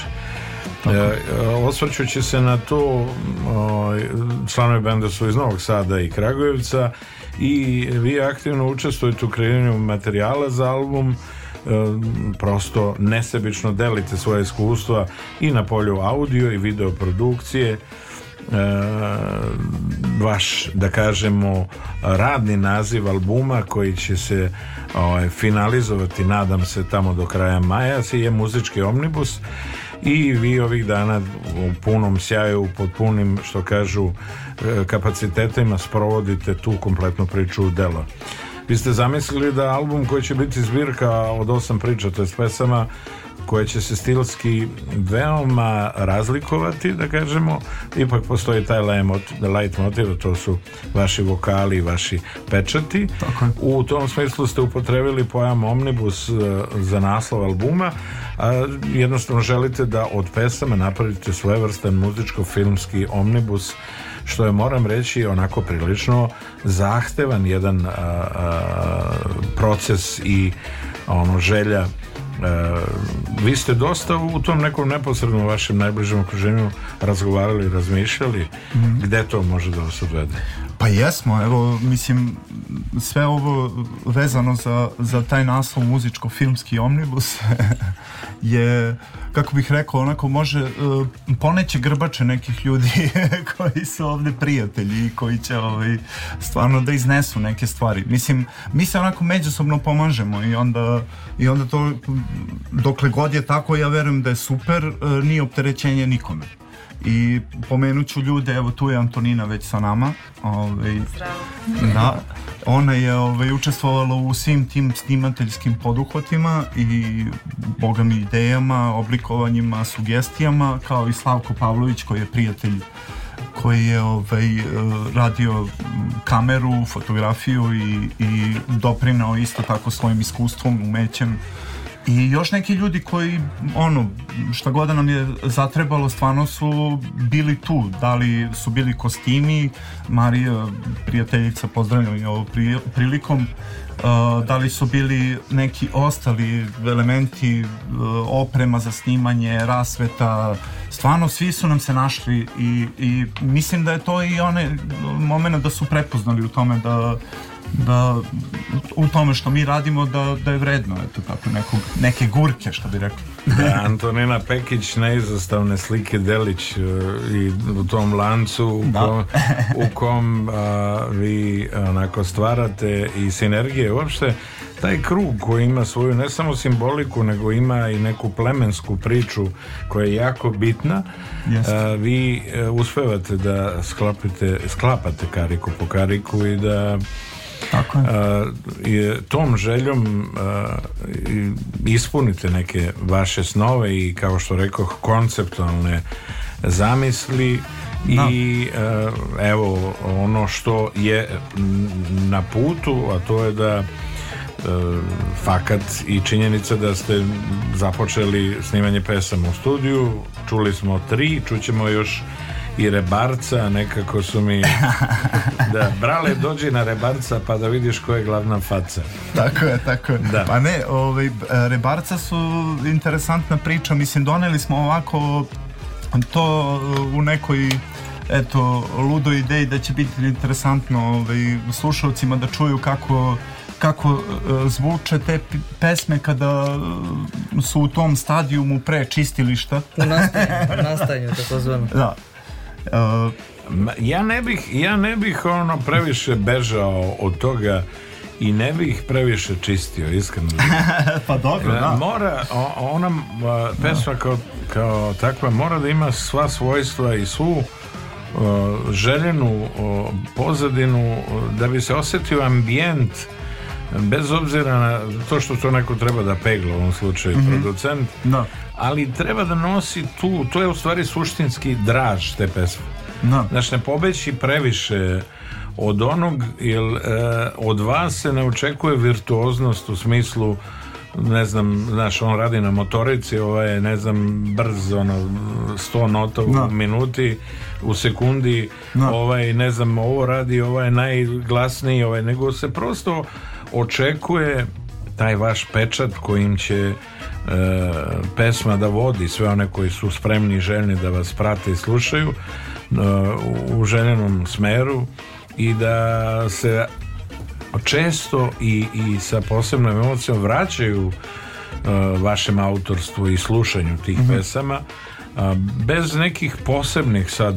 E, Osvrćući se na to, ovaj, članovi benda su iz Novog Sada i Kragujevca i vi aktivno učestvujete u kreiranju materijala za album e, prosto nesebično delite svoje iskustva i na polju audio i video produkcije e, vaš da kažemo radni naziv albuma koji će se o, ovaj, finalizovati nadam se tamo do kraja maja je muzički omnibus i vi ovih dana u punom sjaju, pod punim, što kažu, e, kapacitetima sprovodite tu kompletnu priču u delo. Vi ste zamislili da album koji će biti zbirka od osam priča, to je pesama, koje će se stilski veoma razlikovati, da kažemo, ipak postoji taj light motiv, to su vaši vokali i vaši pečati. Tako. U tom smislu ste upotrebili pojam Omnibus e, za naslov albuma, a jednostavno želite da od pesama napravite svojevrstan muzičko-filmski omnibus što je moram reći onako prilično zahtevan jedan a, a, proces i ono želja a, e, vi ste dosta u tom nekom neposrednom vašem najbližem okruženju razgovarali i razmišljali mm -hmm. gde to može da vas odvede Pa jesmo, evo, mislim, sve ovo vezano za, za taj naslov muzičko-filmski omnibus je, kako bih rekao, onako može e, poneće grbače nekih ljudi koji su ovde prijatelji i koji će ovaj, stvarno da iznesu neke stvari. Mislim, mi se onako međusobno pomažemo i onda, i onda to, dokle god je tako, ja verujem da je super, e, nije opterećenje nikome i pomenut ljude, evo tu je Antonina već sa nama. Ovaj, da, ona je ovaj, učestvovala u svim tim snimateljskim poduhvatima i bogami idejama, oblikovanjima, sugestijama, kao i Slavko Pavlović koji je prijatelj koji je ovaj, radio kameru, fotografiju i, i doprinao isto tako svojim iskustvom, umećem I još neki ljudi koji, ono, šta god da nam je zatrebalo, stvarno su bili tu. Da li su bili kostimi, Marija, prijateljica, pozdravljam je ovo pri, prilikom, Uh, da li su bili neki ostali elementi uh, oprema za snimanje, rasveta stvarno svi su nam se našli i, i mislim da je to i one momene da su prepoznali u tome da da u tome što mi radimo da, da je vredno eto tako nekog, neke gurke što bi rekli da, Antonina Pekić neizostavne slike Delić e, i u tom lancu u da. kom, u kom a, vi onako stvarate i sinergije uopšte taj krug koji ima svoju ne samo simboliku nego ima i neku plemensku priču koja je jako bitna yes. vi e, uspevate da sklapite, sklapate kariku po kariku i da Tako uh, je. Tom željom uh, ispunite neke vaše snove i kao što rekoh konceptualne zamisli no. i da. uh, evo ono što je na putu a to je da uh, fakat i činjenica da ste započeli snimanje pesama u studiju čuli smo tri, čućemo još i Rebarca, nekako su mi da, brale dođi na Rebarca pa da vidiš ko je glavna faca. Tako je, tako je. Da. Pa ne, ovaj, Rebarca su interesantna priča, mislim doneli smo ovako to uh, u nekoj eto, ludo ideji da će biti interesantno ovaj, slušalcima da čuju kako kako uh, zvuče te pesme kada uh, su u tom stadijumu pre čistilišta. U nastajanju, u nastajanju takozvano. Da. Uh, ja ne bih, ja ne bih ono previše bežao od toga i ne bih previše čistio, iskreno. pa dobro, e, da. Mora, ona pesma da. kao, kao takva mora da ima sva svojstva i svu uh, željenu pozadinu da bi se osetio ambijent bez obzira na to što to neko treba da pegla u ovom slučaju mm -hmm. producent no. Da ali treba da nosi tu, to je u stvari suštinski draž te pesme. No. Da. Znači ne pobeći previše od onog, jer e, od vas se ne očekuje virtuoznost u smislu ne znam, znaš, on radi na motorici, ovaj je, ne znam, brz, ono, 100 nota u no. Da. minuti, u sekundi, no. Da. ovaj, ne znam, ovo radi, ovaj najglasniji, ovaj, nego se prosto očekuje taj vaš pečat kojim će e, pesma da vodi sve one koji su spremni i željni da vas prate i slušaju e, u željenom smeru i da se često i, i sa posebnom emocijom vraćaju e, vašem autorstvu i slušanju tih mm -hmm. pesama bez nekih posebnih sad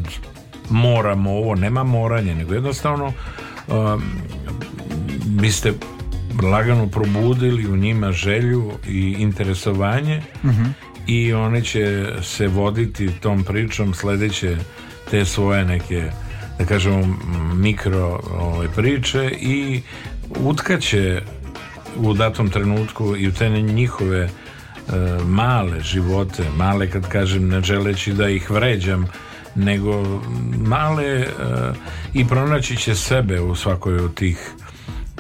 moramo ovo, nema moranje nego jednostavno biste lagano probudili u njima želju i interesovanje uh -huh. i oni će se voditi tom pričom sledeće te svoje neke da kažemo mikro ove, ovaj, priče i utkaće u datom trenutku i u te njihove e, male živote, male kad kažem ne želeći da ih vređam nego male e, i pronaći će sebe u svakoj od tih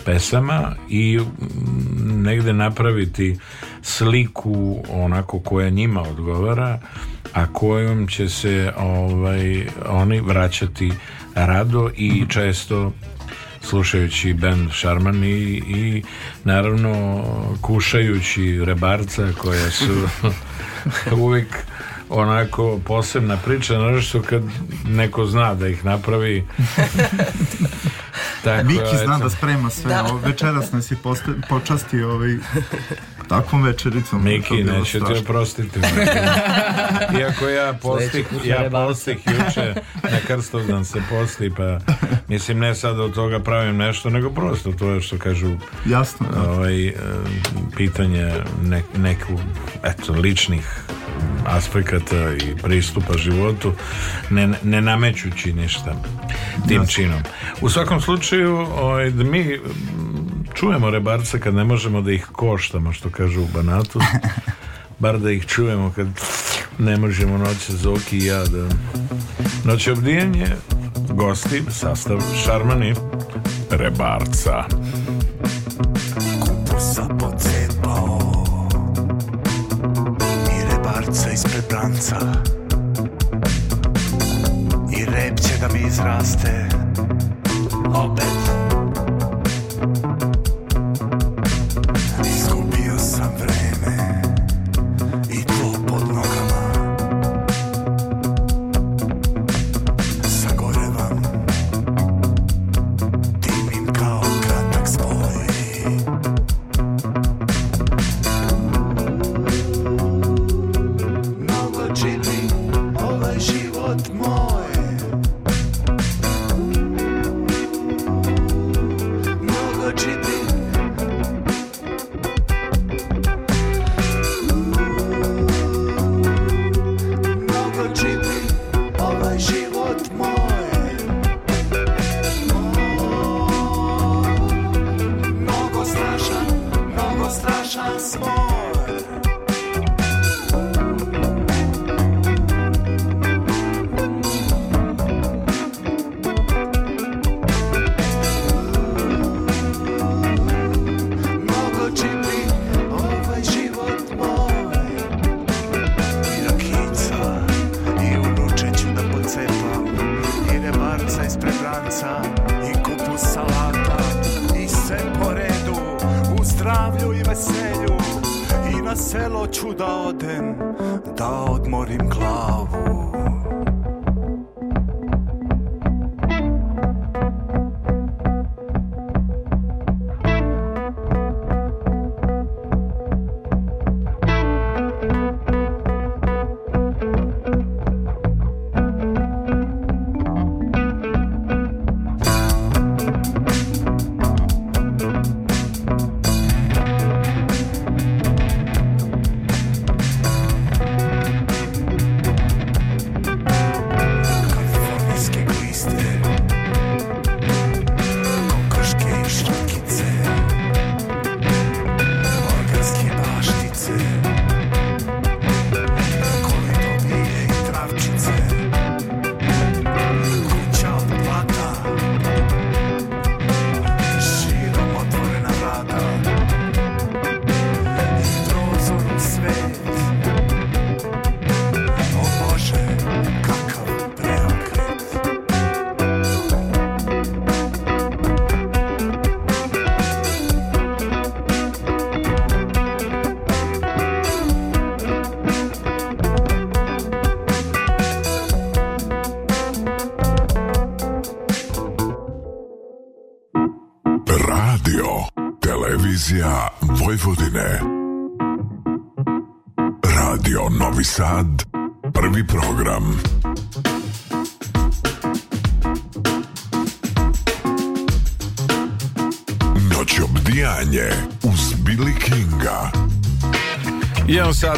pesama i mm, negde napraviti sliku onako koja njima odgovara a kojom će se ovaj, oni vraćati rado i često slušajući band Šarman i, i naravno kušajući rebarca koja su uvijek onako posebna priča naravno što kad neko zna da ih napravi Tako, Miki zna da sprema sve. Da. večeras nas je posta, počastio ovaj, takvom večericom. Miki, neću ti oprostiti. Iako ja postih, ja postih juče na Krstovdan se posti, pa mislim ne sad od toga pravim nešto, nego prosto to je što kažu Jasno, da. ovaj, e, pitanje ne, neku, eto, ličnih aspekata i pristupa životu ne, ne namećući ništa tim činom u svakom slučaju ovaj, da mi čujemo rebarca kad ne možemo da ih koštamo što kažu u Banatu bar da ih čujemo kad ne možemo noće Zoki i ja da noće obdijanje gosti sastav šarmani rebarca branca I rep će da mi izraste Opet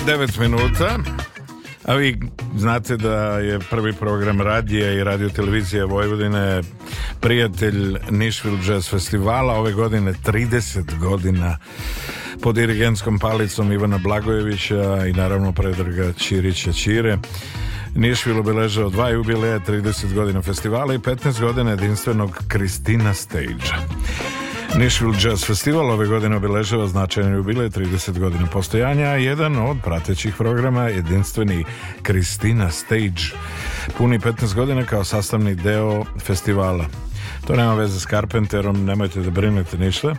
9 minuta a vi znate da je prvi program radija i radio televizije Vojvodine prijatelj Nishville Jazz Festivala ove godine 30 godina pod dirigentskom palicom Ivana Blagojevića i naravno predraga Ćirića Ćire Nišvil obeležao dva jubileja, 30 godina festivala i 15 godina jedinstvenog Kristina Stage-a. Nashville Jazz Festival ove godine obeležava značajne jubilej 30 godina postojanja, jedan od pratećih programa je jedinstveni Kristina Stage, puni 15 godina kao sastavni deo festivala. To nema veze s Carpenterom, nemojte da brinete ništa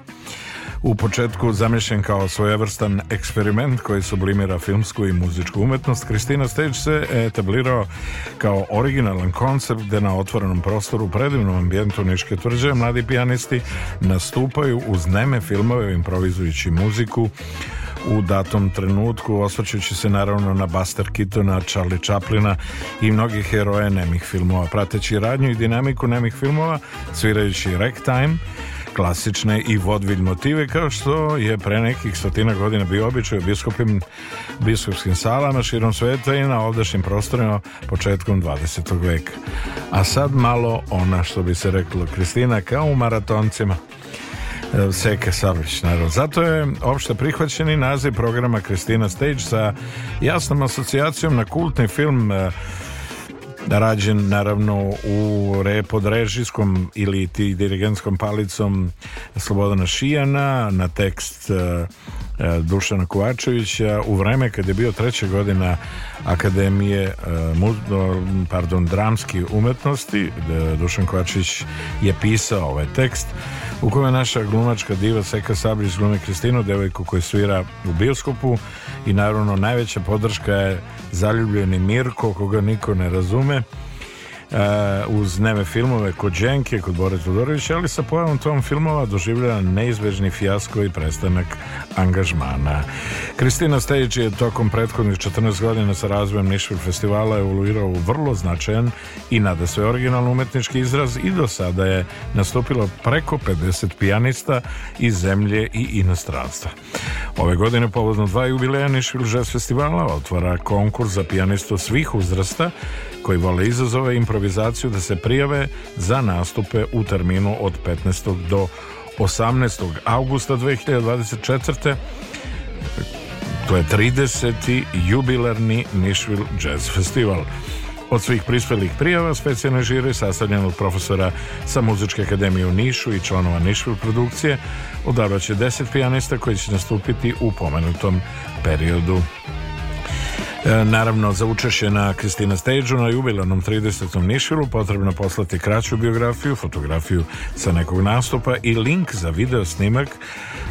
u početku zamešen kao svojevrstan eksperiment koji sublimira filmsku i muzičku umetnost, Kristina Stage se etablirao kao originalan koncept gde na otvorenom prostoru u predivnom ambijentu Niške tvrđe mladi pijanisti nastupaju uz neme filmove improvizujući muziku u datom trenutku osvrćući se naravno na Buster Keatona, Charlie Chaplina i mnogih heroje nemih filmova prateći radnju i dinamiku nemih filmova svirajući ragtime klasične i vodvilj motive kao što je pre nekih stotina godina bio običaj u biskupim, biskupskim salama širom sveta i na ovdašnjim prostorima početkom 20. veka. A sad malo ona što bi se reklo Kristina kao u maratoncima. E, Seke Savić, naravno. Zato je opšte prihvaćeni naziv programa Kristina Stage sa jasnom asocijacijom na kultni film e, da rađen naravno u re, pod režijskom ili ti dirigentskom palicom Slobodana Šijana na tekst uh, Dušana Kovačevića u vreme kad je bio treća godina Akademije uh, pardon, dramski umetnosti Dušan Kovačević je pisao ovaj tekst u kojoj je naša glumačka diva Seka Sabrić glume Kristinu, devojku koja svira u bioskopu i naravno najveća podrška je zaljubljeni Mirko koga niko ne razume Eh, uz neve filmove kod Đenke, kod Bore Todorovića, ali sa pojavom tom filmova doživljava neizbežni fijasko i prestanak angažmana. Kristina Stejić je tokom prethodnih 14 godina sa razvojem Nišvil festivala evoluirao u vrlo značajan i nada sve originalno umetnički izraz i do sada je nastupilo preko 50 pijanista iz zemlje i inostranstva. Ove godine povodno dva jubileja Nišvil Jazz festivala otvara konkurs za pijanistu svih uzrasta koji vole izazove improvizacije improvizaciju da se prijave za nastupe u terminu od 15. do 18. augusta 2024. To je 30. jubilarni Nišvil Jazz Festival. Od svih prispelih prijava specijalne žiri sastavljen od profesora sa Muzičke akademije u Nišu i članova Nišvil produkcije odabrat 10 pijanista koji će nastupiti u pomenutom periodu. E, naravno, za učešće na Kristina Stageu na jubilarnom 30. Nišilu potrebno poslati kraću biografiju, fotografiju sa nekog nastupa i link za video snimak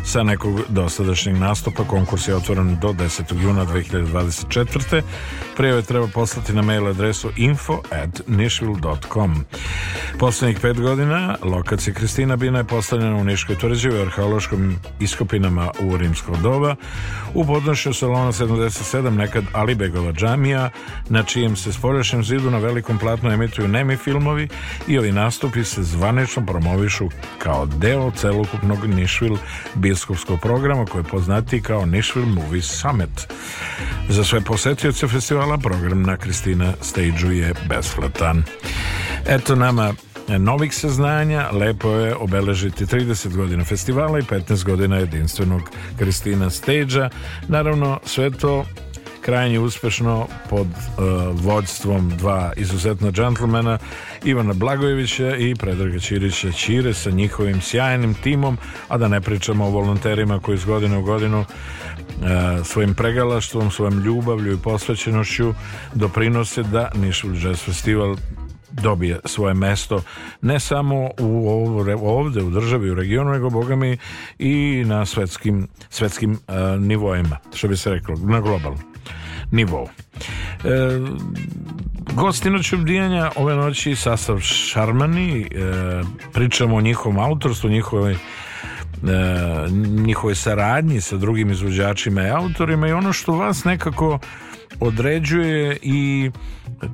sa nekog dosadašnjeg nastupa. Konkurs je otvoren do 10. juna 2024. Prijeve treba poslati na mail adresu info at Poslednjih pet godina lokacija Kristina Bina je postavljena u Niškoj tvrđivi arheološkim iskopinama u rimsko doba. U podnošnju salona 77 nekad ali Beirbegova džamija, na čijem se sporešem zidu na velikom platnu emituju nemi filmovi i ovi nastupi se zvanečno promovišu kao deo celokupnog Nišvil biskupskog programa koji je poznati kao Nišvil Movie Summit. Za sve posetioce festivala program na Kristina Stage-u je besplatan. Eto nama novih saznanja, lepo je obeležiti 30 godina festivala i 15 godina jedinstvenog Kristina Stage-a. Naravno, sve to krajnje uspešno pod uh, e, vođstvom dva izuzetna džentlmena Ivana Blagojevića i Predraga Ćirića Ćire sa njihovim sjajnim timom, a da ne pričamo o volonterima koji iz godine u godinu uh, svojim pregalaštvom, svojom ljubavlju i posvećenošću doprinose da Nišvili Jazz Festival dobije svoje mesto ne samo u ovde u državi u regionu nego bogami i na svetskim svetskim uh, nivoima što bi se reklo na globalnom nivou. E, Gosti noći obdijanja ove noći sastav Šarmani, e, pričamo o njihovom autorstvu, njihovoj e, njihove saradnji sa drugim izvođačima i autorima i ono što vas nekako određuje i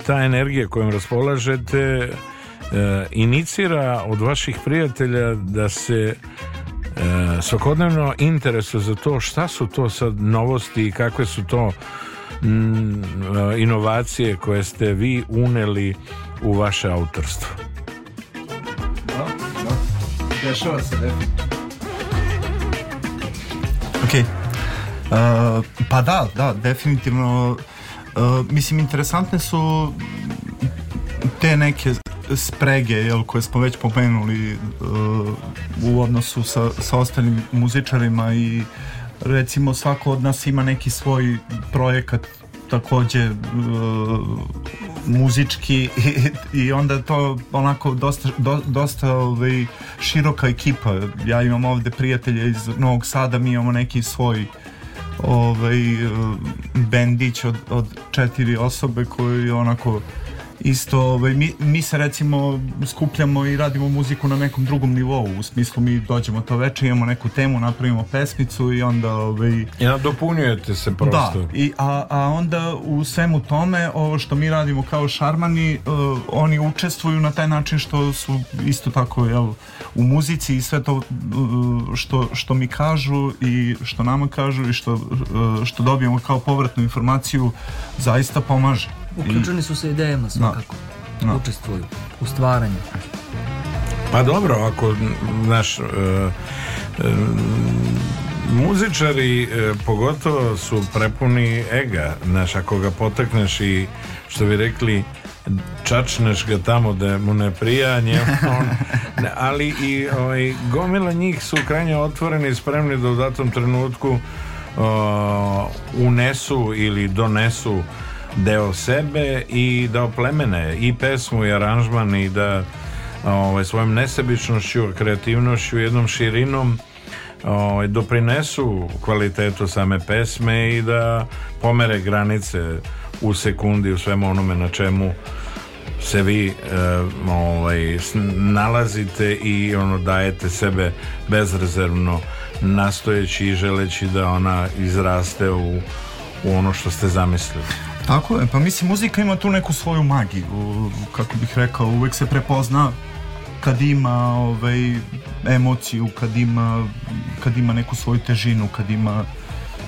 ta energija kojom raspolažete e, inicira od vaših prijatelja da se e, svakodnevno interesuje za to šta su to sad novosti i kakve su to Mm, eh, inovacije koje ste vi uneli u vaše autorstvo? Da, da. Dešava se definitivno. Ok. Uh, pa da, da, definitivno. Uh, mislim, interesantne su te neke sprege jel, koje smo već pomenuli uh, u odnosu sa, sa ostalim muzičarima i uh, recimo svako od nas ima neki svoj projekat takođe e, muzički i, i onda to onako dosta, do, dosta ovaj, široka ekipa. Ja imam ovde prijatelje iz Novog Sada, mi imamo neki svoj ovaj, e, bendić od, od četiri osobe koji onako isto, ovaj, mi, mi se recimo skupljamo i radimo muziku na nekom drugom nivou, u smislu mi dođemo to veče, imamo neku temu, napravimo pesmicu i onda... Ovaj, I dopunjujete se prosto. Da, i, a, a onda u svemu tome, ovo što mi radimo kao šarmani, uh, oni učestvuju na taj način što su isto tako jel, u muzici i sve to uh, što, što mi kažu i što nama kažu i što, uh, što dobijemo kao povratnu informaciju zaista pomaže. Uključeni su sa idejama da. svakako. No. Da. No. Učestvuju u stvaranju. Pa dobro, ako naš e, e, muzičari e, pogotovo su prepuni ega, znaš, ako ga potakneš i što bi rekli čačneš ga tamo da mu ne prija on, ali i ovaj, gomila njih su krajnje otvoreni i spremni da u datom trenutku o, unesu ili donesu deo sebe i da oplemene i pesmu i aranžman i da ovaj, svojom nesebičnošću, kreativnošću, jednom širinom ovaj, doprinesu kvalitetu same pesme i da pomere granice u sekundi u svemu onome na čemu se vi eh, ovaj, nalazite i ono dajete sebe bezrezervno nastojeći i želeći da ona izraste u, u ono što ste zamislili. Tako je, pa mislim muzika ima tu neku svoju magiju, kako bih rekao, uvek se prepozna kad ima ovaj, emociju, kad ima, kad ima neku svoju težinu, kad ima,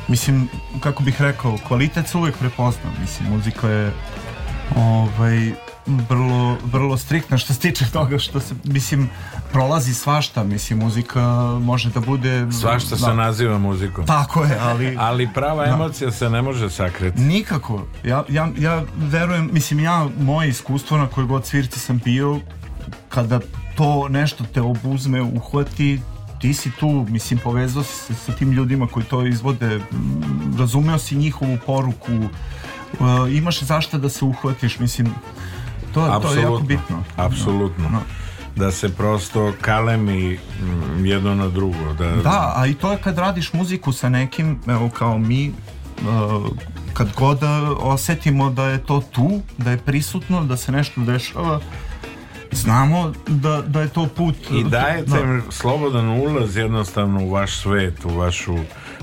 mislim, kako bih rekao, kvalitet se uvek prepozna, mislim, muzika je ovaj, vrlo, vrlo striktna što se tiče toga što se, mislim, prolazi svašta, mislim, muzika može da bude... Svašta da, se naziva muzikom. Tako je, ali... ali prava da. emocija se ne može sakriti. Nikako. Ja, ja, ja verujem, mislim, ja, moje iskustvo na koje god svirci sam bio, kada to nešto te obuzme, uhvati, ti si tu, mislim, povezao si se sa tim ljudima koji to izvode, razumeo si njihovu poruku, e, imaš zašta da se uhvatiš, mislim, to, to je jako bitno. Apsolutno. No. Da da se prosto kalemi mm, jedno na drugo. Da, da a i to je kad radiš muziku sa nekim, evo kao mi, e, kad god e, osetimo da je to tu, da je prisutno, da se nešto dešava, znamo da, da je to put i e, dajete da. slobodan ulaz jednostavno u vaš svet u vašu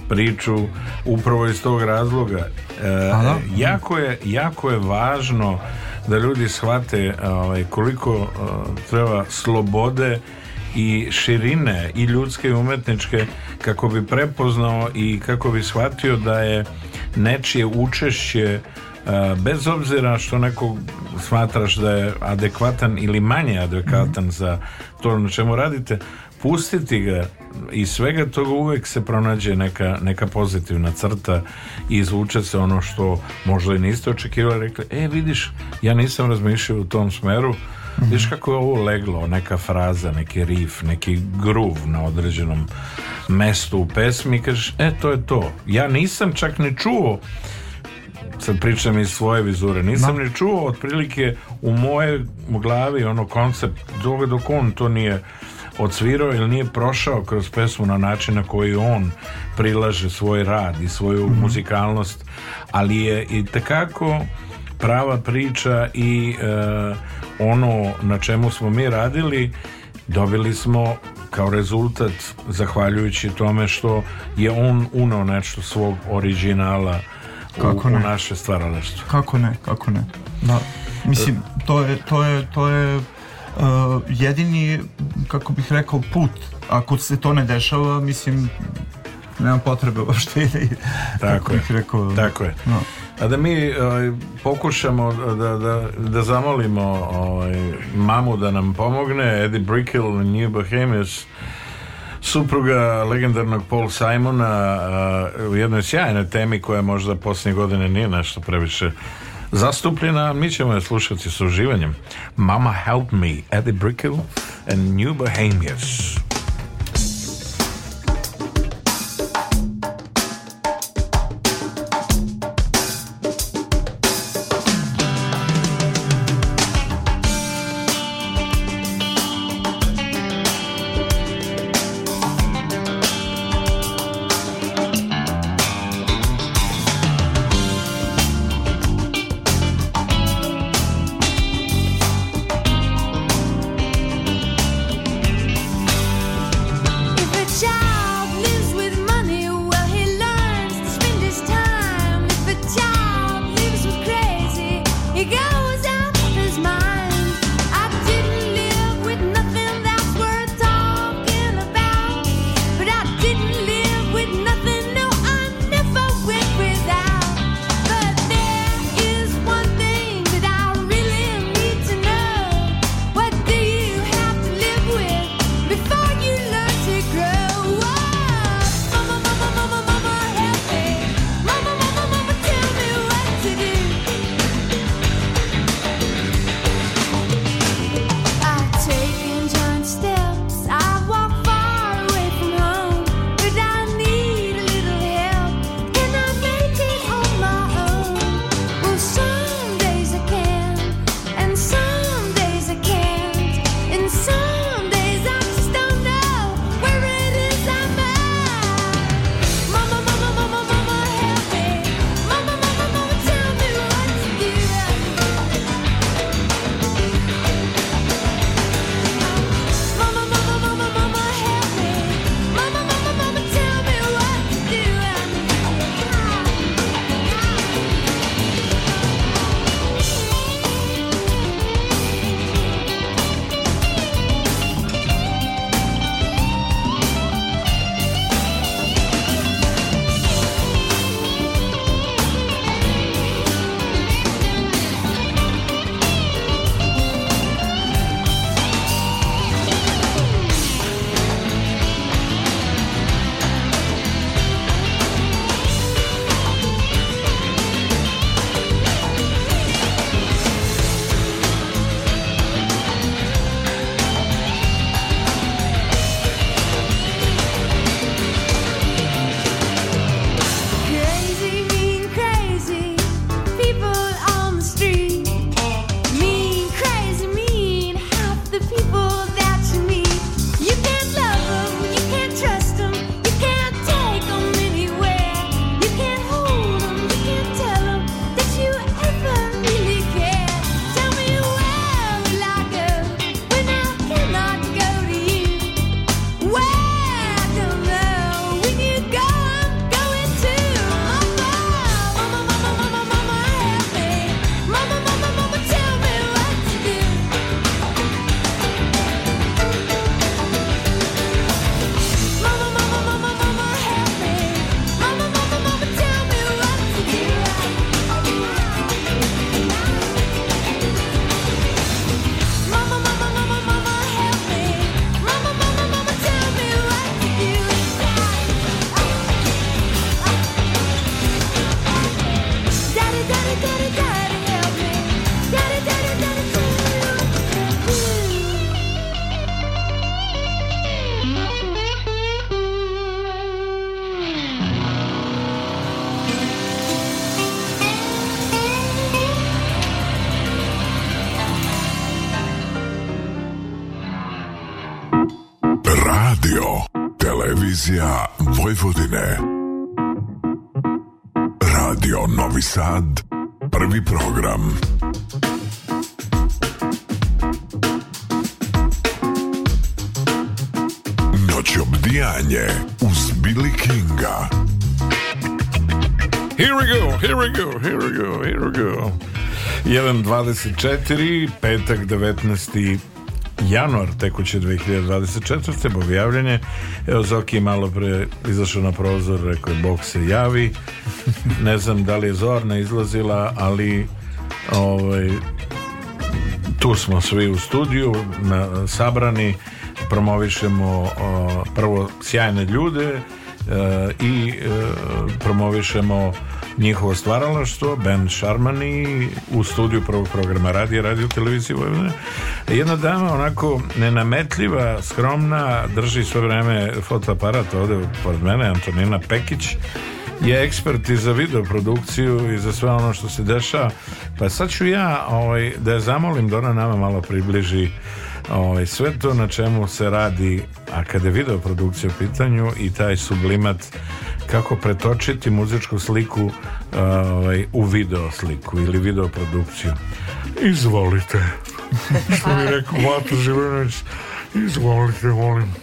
priču upravo iz tog razloga e, da. jako, je, jako je važno da ljudi shvate ovaj, koliko uh, treba slobode i širine i ljudske i umetničke kako bi prepoznao i kako bi shvatio da je nečije učešće eh, bez obzira što nekog smatraš da je adekvatan ili manje adekvatan mhm. za to na čemu radite pustiti ga i svega toga uvek se pronađe neka, neka pozitivna crta i izvuče se ono što možda i niste očekivali rekli, e vidiš, ja nisam razmišljao u tom smeru Mm -hmm. Viš kako je ovo leglo, neka fraza, neki rif, neki gruv na određenom mestu u pesmi i kažeš, e to je to. Ja nisam čak ni čuo sad pričam iz svoje vizure nisam no. ni čuo otprilike u moje glavi ono koncept dok, dok on to nije odsvirao ili nije prošao kroz pesmu na način na koji on prilaže svoj rad i svoju mm. muzikalnost, ali je i takako prava priča i e, ono na čemu smo mi radili dobili smo kao rezultat zahvaljujući tome što je on unao nešto svog originala kako u, ne. u naše stvaralaštvo. Kako ne, kako ne. Da. Mislim, to je, to je, to je uh, jedini, kako bih rekao, put, ako se to ne dešava, mislim, nema potrebe uopšte da tako bih rekao. Tako je. No. A da mi ovaj, pokušamo da, da, da zamolimo ovaj, mamu da nam pomogne, Eddie Brickell, New Bohemians, supruga legendarnog Paul Simona a, uh, u jednoj sjajnoj temi koja možda posljednje godine nije nešto previše Zastupljena, mi ćemo je slušati s uživanjem. Mama Help Me, Eddie Brickell and New Bohemians. Radio, Televizija Vojvodine. Radio Novi Sad, prvi program. Noć obdijanje uz Billy Kinga. Here we go, here we go, here we go, here we go. 1.24, petak 19 januar tekuće 2024. objavljen je. Evo Zoki je malo pre izašao na prozor, rekao je Bog se javi. Ne znam da li je Zorna izlazila, ali ovaj, tu smo svi u studiju, na, sabrani, promovišemo o, prvo sjajne ljude e, i e, promovišemo njihovo stvaralaštvo, Ben Sharman i u studiju prvog programa radija, radio televizije Vojvodine. Jedna dama onako nenametljiva, skromna, drži sve vreme fotoaparat ovde pored mene, Antonina Pekić, je ekspert i za videoprodukciju i za sve ono što se dešava. Pa sad ću ja ovaj, da je zamolim da ona nama malo približi ovaj, sve to na čemu se radi, a kada je videoprodukcija u pitanju i taj sublimat kako pretočiti muzičku sliku uh, ovaj, u video sliku ili video produkciju. Izvolite. Što bi rekao Mato Živinović, izvolite, molim.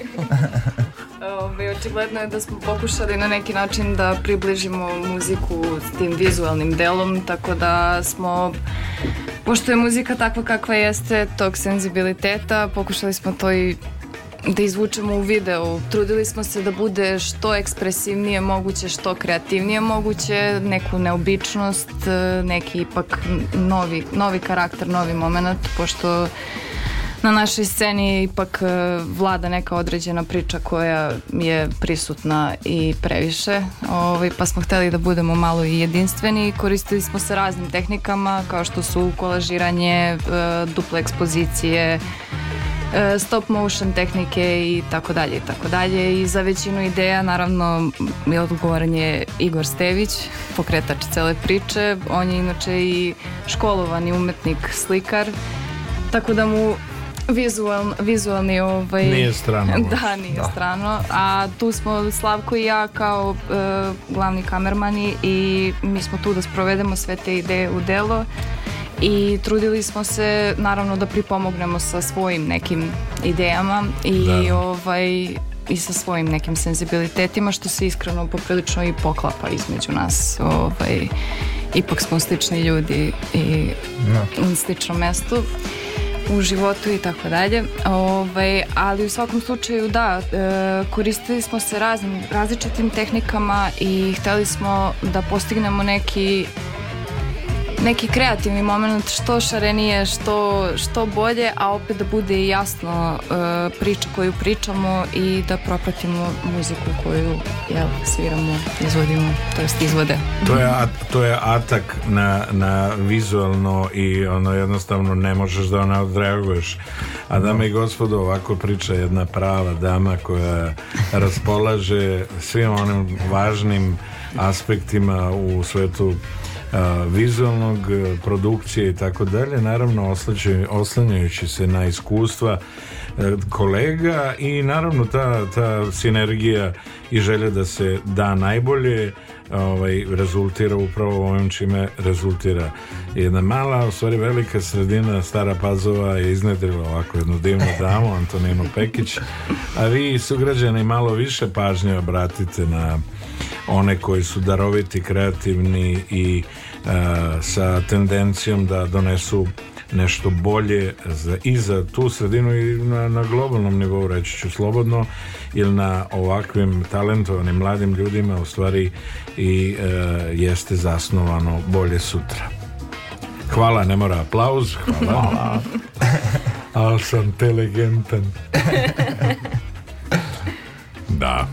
Ove, ovaj, očigledno je da smo pokušali na neki način da približimo muziku s tim vizualnim delom, tako da smo, pošto je muzika takva kakva jeste, tog senzibiliteta, pokušali smo to i da izvučemo u video. Trudili smo se da bude što ekspresivnije moguće, što kreativnije moguće, neku neobičnost, neki ipak novi, novi karakter, novi moment, pošto na našoj sceni ipak e, vlada neka određena priča koja je prisutna i previše, ovaj, pa smo hteli da budemo malo i jedinstveni. Koristili smo se raznim tehnikama kao što su kolažiranje, e, duple ekspozicije, E, stop motion tehnike i tako dalje i tako dalje i za većinu ideja naravno mi odgovoran je Igor Stević, pokretač cele priče, on je inače i školovani umetnik, slikar tako da mu vizual, vizualni ovaj... Nije strano. Da, nije da. strano. A tu smo Slavko i ja kao e, glavni kamermani i mi smo tu da sprovedemo sve te ideje u delo i trudili smo se naravno da pripomognemo sa svojim nekim idejama i da. ovaj i sa svojim nekim senzibilitetima što se iskreno poprilično i poklapa između nas ovaj, ipak smo slični ljudi i no. Da. u sličnom mestu u životu i tako dalje ovaj, ali u svakom slučaju da, e, koristili smo se raznim, različitim tehnikama i hteli smo da postignemo neki neki kreativni moment što šarenije, što, što bolje, a opet da bude jasno uh, priča koju pričamo i da propratimo muziku koju jel, sviramo, izvodimo, to jest izvode. To je, to je atak na, na vizualno i ono jednostavno ne možeš da ona odreaguješ. A dame i gospodo, ovako priča jedna prava dama koja raspolaže svim onim važnim aspektima u svetu a, vizualnog, e, produkcije i tako dalje, naravno oslanjajući se na iskustva e, kolega i naravno ta, ta sinergija i želja da se da najbolje ovaj, rezultira upravo ovim čime rezultira jedna mala, u stvari velika sredina Stara Pazova je iznedrila ovako jednu divnu damu, Antoninu Pekić a vi sugrađani malo više pažnje obratite na one koji su daroviti, kreativni i e, sa tendencijom da donesu nešto bolje za, i za tu sredinu i na, na globalnom nivou reći ću slobodno ili na ovakvim talentovanim mladim ljudima u stvari i e, jeste zasnovano bolje sutra hvala, ne mora aplauz hvala ali sam inteligentan da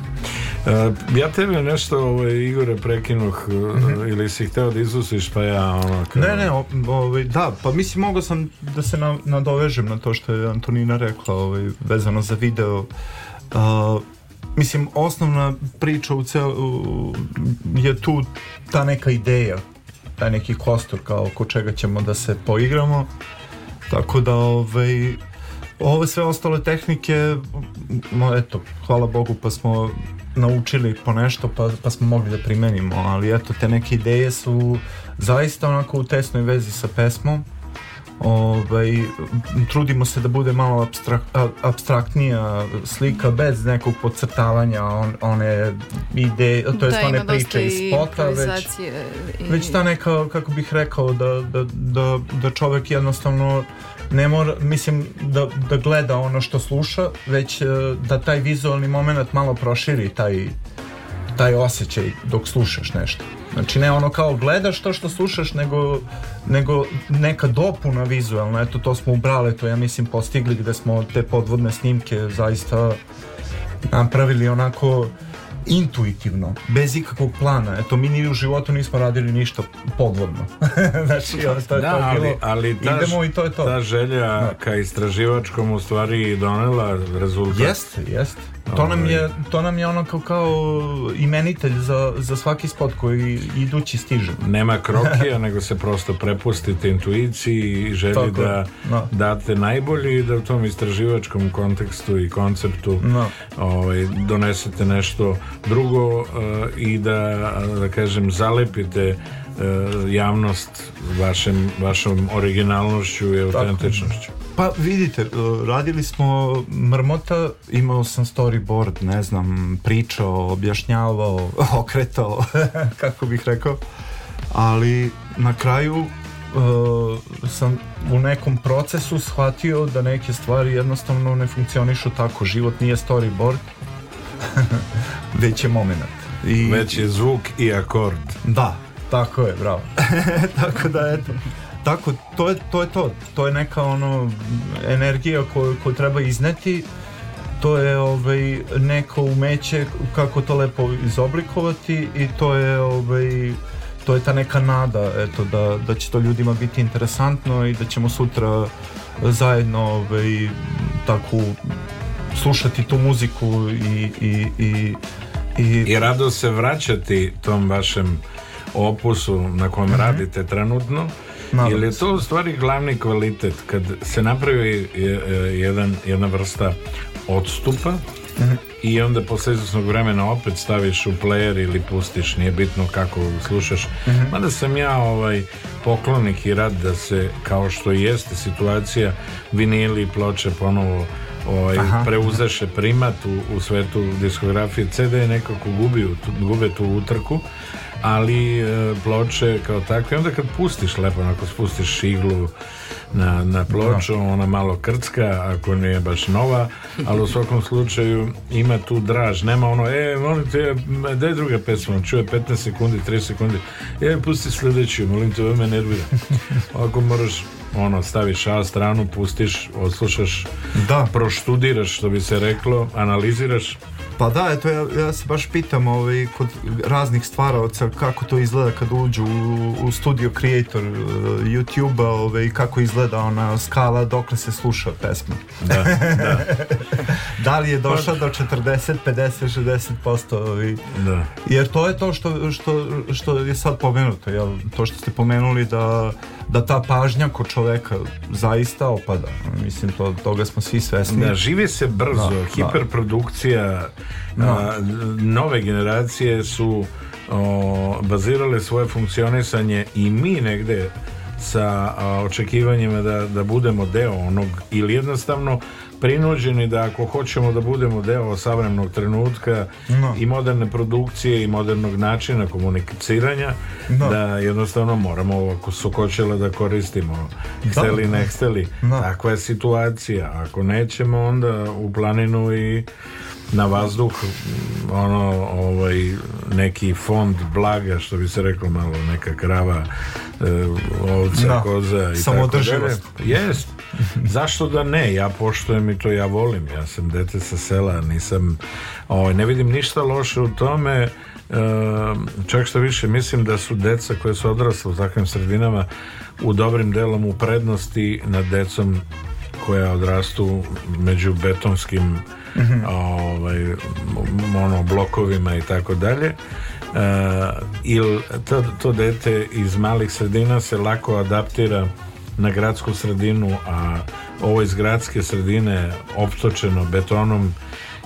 Uh, ja tebe nešto, ovaj, Igore, prekinuh mm -hmm. ili si hteo da izusiš, pa ja ono... Kao... Ne, ne, ovaj, da, pa mislim, mogao sam da se na, nadovežem na to što je Antonina rekla, ovaj, vezano za video. Uh, mislim, osnovna priča u cel, uh, je tu ta neka ideja, taj neki kostur kao oko čega ćemo da se poigramo, tako da, ovaj, ove sve ostale tehnike, no, eto, hvala Bogu, pa smo naučili po nešto pa, pa smo mogli da primenimo, ali eto te neke ideje su zaista onako u tesnoj vezi sa pesmom ovaj, trudimo se da bude malo abstrak, abstraktnija slika bez nekog podcrtavanja on, one ideje, to jest da, one priče iz spota, već, i... već ta neka, kako bih rekao, da, da, da, da čovek jednostavno ne mora, mislim, da, da gleda ono što sluša, već e, da taj vizualni moment malo proširi taj, taj osjećaj dok slušaš nešto. Znači ne ono kao gledaš to što slušaš, nego, nego neka dopuna vizualna. Eto, to smo u to ja mislim, postigli gde smo te podvodne snimke zaista napravili onako intuitivno, bez ikakvog plana. Eto, mi ni u životu nismo radili ništa podvodno. znači, ono, to je da, to ali, bilo. ali ta, Idemo i to je to. Ta želja da. ka istraživačkom u stvari donela rezultat. Jeste, jeste. To nam, ovaj. je, to nam je ono kao, kao imenitelj za, za svaki spot koji idući stiže. Nema krokija, nego se prosto prepustite intuiciji i želi Tako, da no. Da. date najbolji i da u tom istraživačkom kontekstu i konceptu no. Da. ovaj, donesete nešto drugo uh, i da, eh, da kažem, zalepite E, javnost vašem, vašom originalnošću i autentičnošću? Pa vidite, e, radili smo mrmota, imao sam storyboard, ne znam, pričao, objašnjavao, okretao, kako bih rekao, ali na kraju uh, sam u nekom procesu shvatio da neke stvari jednostavno ne funkcionišu tako, život nije storyboard, već je moment. I... Već je zvuk i akord. Da, Tako je, bravo. Tako da, eto. Tako, to je, to je to. To je neka ono energija koju, koju treba izneti. To je ovaj, neko umeće kako to lepo izoblikovati i to je ovaj, to je ta neka nada eto, da, da će to ljudima biti interesantno i da ćemo sutra zajedno ovaj, tako slušati tu muziku i, i, i, i... I rado se vraćati tom vašem opusu na kojem mm -hmm. radite trenutno Nadam ili je to u stvari glavni kvalitet kad se napravi e, e, jedan, jedna vrsta odstupa mm -hmm. i onda posle izvrsnog vremena opet staviš u player ili pustiš, nije bitno kako slušaš. Mm -hmm. Mada sam ja ovaj poklonik i rad da se, kao što jeste situacija, vinili i ploče ponovo ovaj, da. preuzeše primat u, u svetu diskografije. CD je nekako gubio, tu, gube tu utrku ali e, ploče kao takve, onda kad pustiš lepo, ako spustiš iglu na, na ploču, no. Da. ona malo krcka, ako nije baš nova, ali u svakom slučaju ima tu draž, nema ono, e, molim te, daj druga pesma, čuje 15 sekundi, 3 sekundi, e, pusti sledeću, molim te, ovo me nervira. Ako moraš ono, staviš A stranu, pustiš, odslušaš, da. proštudiraš, što bi se reklo, analiziraš, Pa da, eto ja, ja se baš pitam ovaj, kod raznih stvaraoca kako to izgleda kad uđu u, u studio creator uh, YouTube-a ovaj, kako izgleda ona skala dokle se sluša pesma. Da, da. da li je došla pa... do 40, 50, 60% ovaj, da. jer to je to što, što, što je sad pomenuto, jel? to što ste pomenuli da da ta pažnja kod čoveka zaista opada. Mislim, to, toga smo svi svesni. Da, žive se brzo, da, da, hiperprodukcija, da. A, nove generacije su o, bazirale svoje funkcionisanje i mi negde sa a, očekivanjima da, da budemo deo onog ili jednostavno prinuđeni da ako hoćemo da budemo deo savremenog trenutka no. i moderne produkcije i modernog načina komuniciranja no. da jednostavno moramo ovako sukočela da koristimo hteli da. ne hteli takva je situacija ako nećemo onda u planinu i na vazduh ono ovaj neki fond blaga što bi se reklo malo neka krava eh, ovca da. koza i tako tako Jest. Zašto da ne? Ja poštujem i to ja volim. Ja sam dete sa sela, nisam ovaj ne vidim ništa loše u tome. Eh, čak što više mislim da su deca koje su odrasle u takvim sredinama u dobrim delom u prednosti nad decom koja odrastu među betonskim mm -hmm. ovaj, ono, blokovima i tako dalje e, il, to, to dete iz malih sredina se lako adaptira na gradsku sredinu a ovo iz gradske sredine optočeno betonom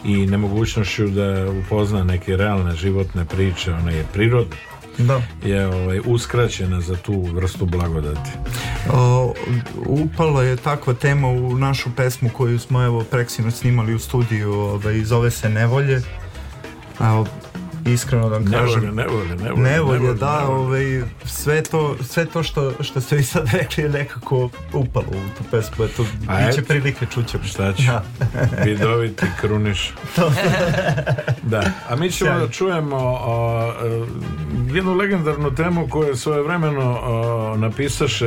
i nemogućnošću da upozna neke realne životne priče ona je prirode da. je ovaj, uskraćena za tu vrstu blagodati. O, upala je takva tema u našu pesmu koju smo evo preksino snimali u studiju ovaj, zove se Nevolje. Evo, iskreno da vam kažem. Nevolje, nevolje, nevolje. Nevolje, nevolje da, Ovaj, sve, to, sve to što, što ste vi sad rekli je nekako upalo u tu pesmu, eto, A će et, prilike čućem. Šta ću, ja. Da. vidoviti kruniš. to. da, a mi ćemo da čujemo o, jednu legendarnu temu koju svojevremeno o, napisaše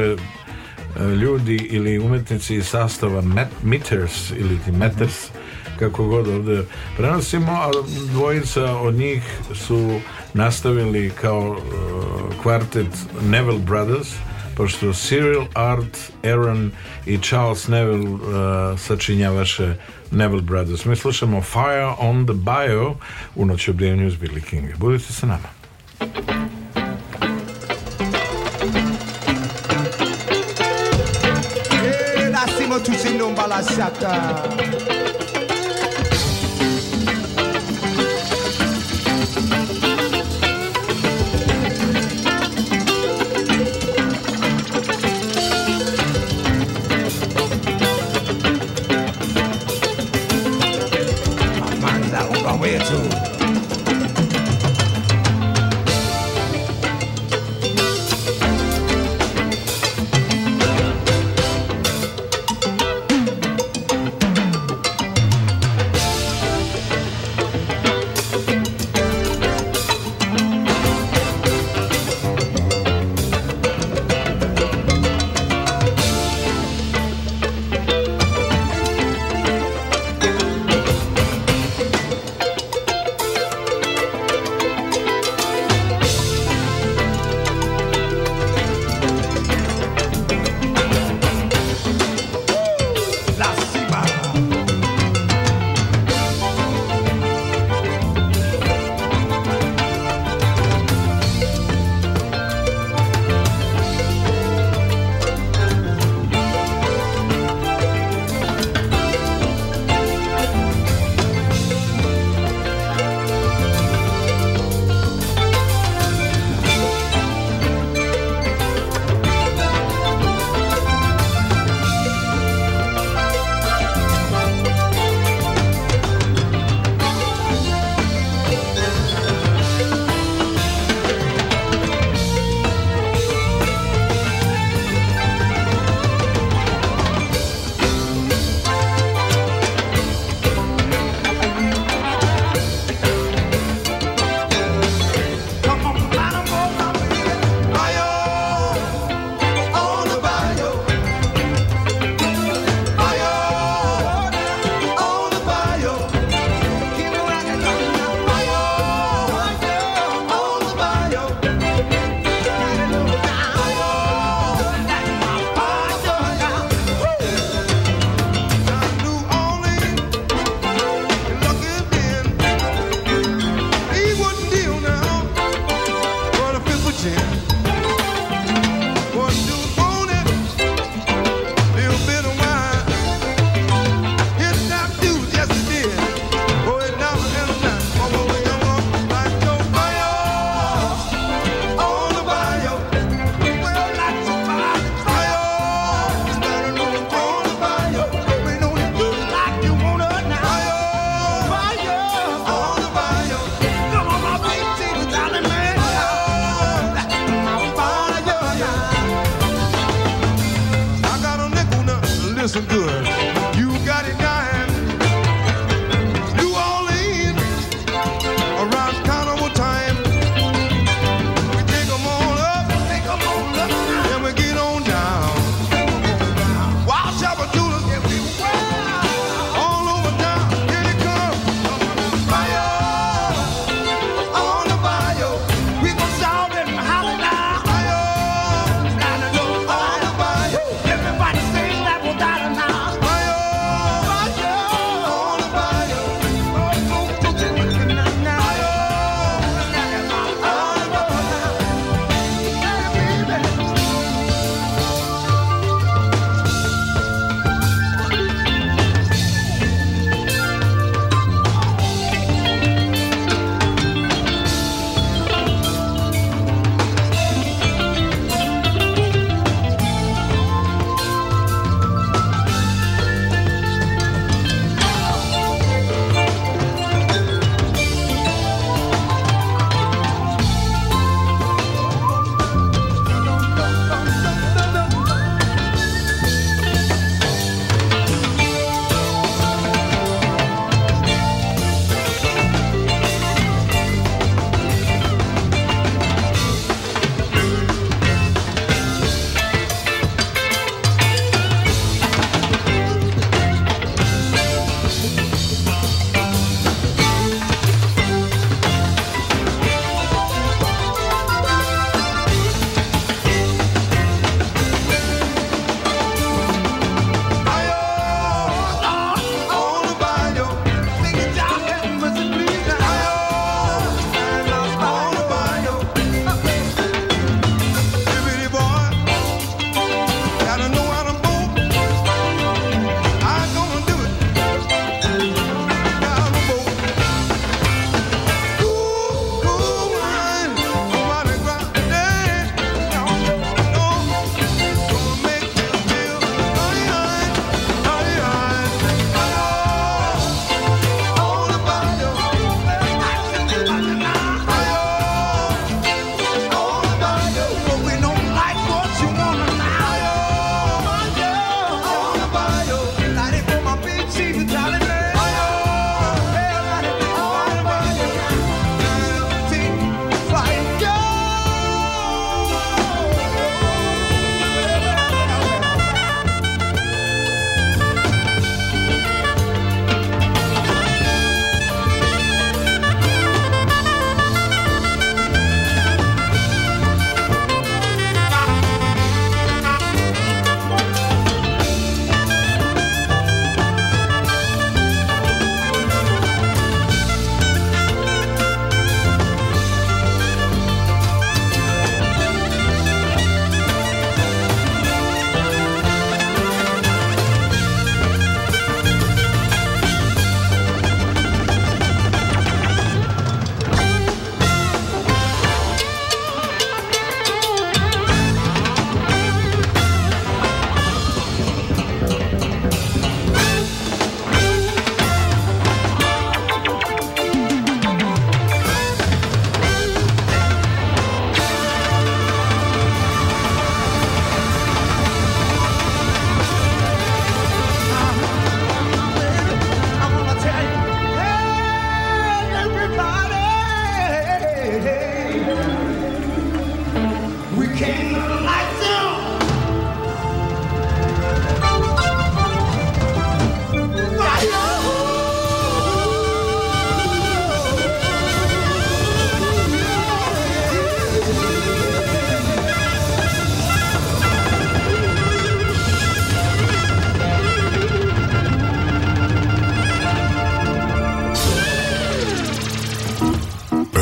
e, ljudi ili umetnici iz sastava Matt Meters ili ti Meters mm -hmm kako god ovdje prenosimo, a dvojica od njih su nastavili kao uh, kvartet Neville Brothers, pošto Cyril Art, Aaron i Charles Neville uh, sačinjavaše Neville Brothers. Mi slušamo Fire on the Bio u noći obdijenju s Billy King. Budite sa nama. Girl, I see my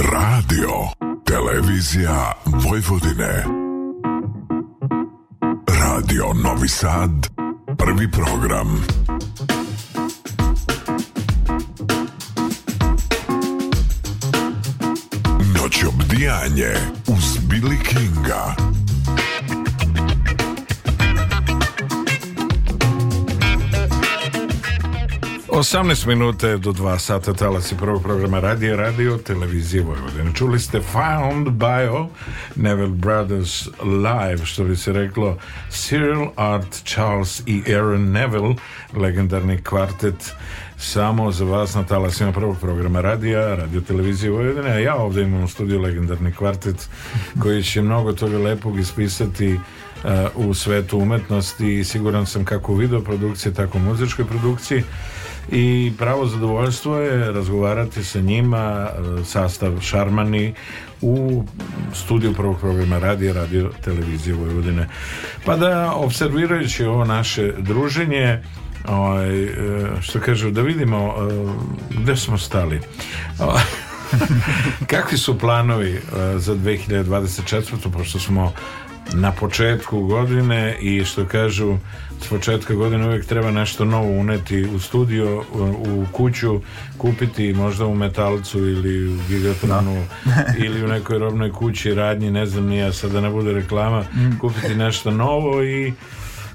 Radio, Televizija Vojvodine. Radio Novi Sad, prvi program. Noć obdijanje uz Billy Kinga. 18 minuta do 2 sata talasi prvog programa radije radio televizije Vojvodine. Čuli ste Found Bio Neville Brothers Live što bi se reklo Cyril Art Charles i Aaron Neville legendarni kvartet samo za vas na talasima prvog programa radija, radio televizije Vojvodine, a ja ovde imam u studiju legendarni kvartet koji će mnogo toga lepog ispisati uh, u svetu umetnosti i siguran sam kako video produkcije, tako u muzičkoj produkciji i pravo zadovoljstvo je razgovarati sa njima e, sastav Šarmani u studiju prvog programa radija radio televizije Vojvodine pa da observirajući ovo naše druženje ovaj, e, što kažu da vidimo e, gde smo stali kakvi su planovi za 2024. pošto smo na početku godine i što kažu s početka godine uvek treba nešto novo uneti u studio, u kuću, kupiti možda u metalcu ili u gigatronu da. ili u nekoj robnoj kući, radnji, ne znam ni sad da ne bude reklama, mm. kupiti nešto novo i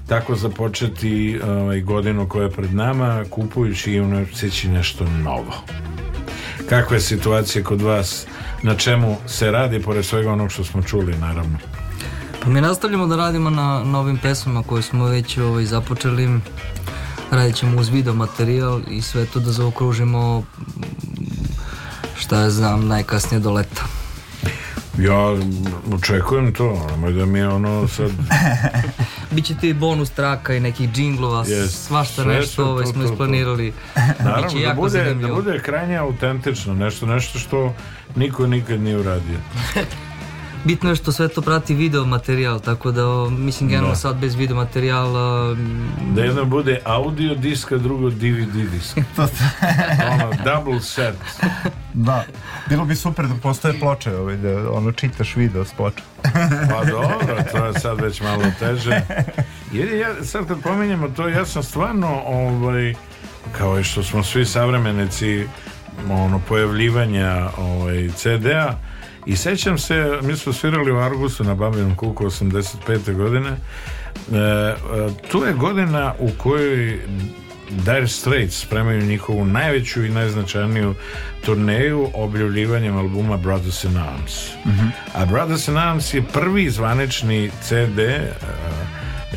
tako započeti ovaj, godinu koja je pred nama kupujući i unoseći nešto novo. Kakva je situacija kod vas? Na čemu se radi pored svega onog što smo čuli naravno? Pa mi nastavljamo da radimo na novim pesmama koje smo već ovaj, započeli. Radit ćemo uz video materijal i sve to da zaokružimo šta ja znam najkasnije do leta. Ja očekujem to, nemoj da mi je ono sad... Biće ti bonus traka i nekih džinglova, yes, svašta nešto ovaj, smo isplanirali. Naravno, da, bude, da bude krajnje autentično, nešto, nešto što niko nikad nije uradio. bitno je što sve to prati video materijal, tako da mislim generalno da. sad bez video materijala... Mm, da jedno bude audio disk, a drugo DVD disk. Pa to ono, double set. Da, bilo bi super da postoje ploče, ovaj, da ono čitaš video s ploče. pa dobro, to je sad već malo teže. Jer ja, sad kad pominjemo to, ja sam stvarno, ovaj, kao i što smo svi savremenici ono, pojavljivanja ovaj, CD-a, I sećam se, mi smo svirali u Argusu na Babinom kuku 85. godine. E, e, tu je godina u kojoj Dire Straits spremaju njihovu najveću i najznačajniju turneju objavljivanjem albuma Brothers in Arms. Mm -hmm. A Brothers in Arms je prvi zvanični CD uh, e,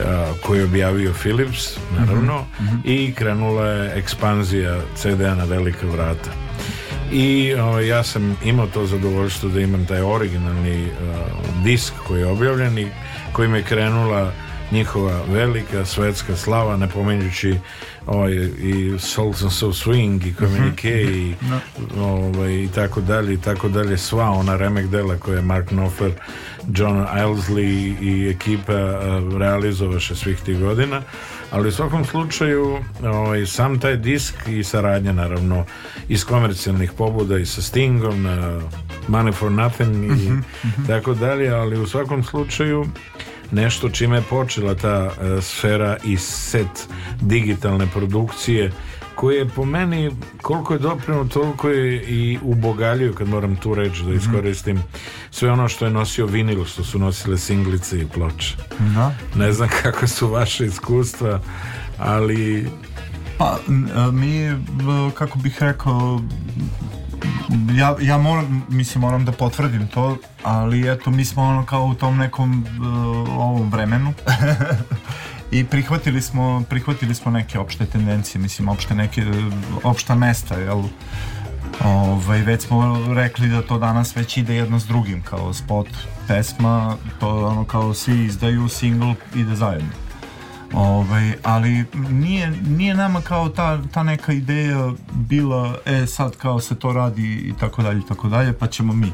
e, koji je objavio Philips, naravno, mm -hmm. i krenula je ekspanzija CD-a na velika vrata i o, ovaj, ja sam imao to zadovoljstvo da imam taj originalni o, eh, disk koji je objavljen i kojim je krenula njihova velika svetska slava ne pomenući ovaj, i Souls and Soul Swing i Communique mhm. i, da. ovaj, i tako dalje i tako dalje sva ona remek dela koje je Mark Knopfler John Elsley i ekipa eh, realizovaše svih tih godina ali u svakom slučaju ovaj, sam taj disk i saradnja naravno iz komercijalnih pobuda i sa Stingom na Money for Nothing i mhm, mhm. tako dalje, ali u svakom slučaju nešto čime je počela ta e, sfera i set digitalne produkcije koji je po meni koliko je doprinu toliko je i ubogaljuju kad moram tu reč da mhm. iskoristim sve ono što je nosio vinil što su nosile singlice i ploče da. ne znam kako su vaše iskustva ali pa mi kako bih rekao ja, ja moram, mislim moram da potvrdim to, ali eto mi smo ono kao u tom nekom ovom vremenu i prihvatili smo, prihvatili smo neke opšte tendencije, mislim, opšte neke, opšta mesta, jel? Ovaj, već smo rekli da to danas već ide jedno s drugim, kao spot, pesma, to ono kao svi izdaju single, ide zajedno. Ovaj, ali nije, nije nama kao ta, ta neka ideja bila, e sad kao se to radi i tako dalje i tako dalje, pa ćemo mi.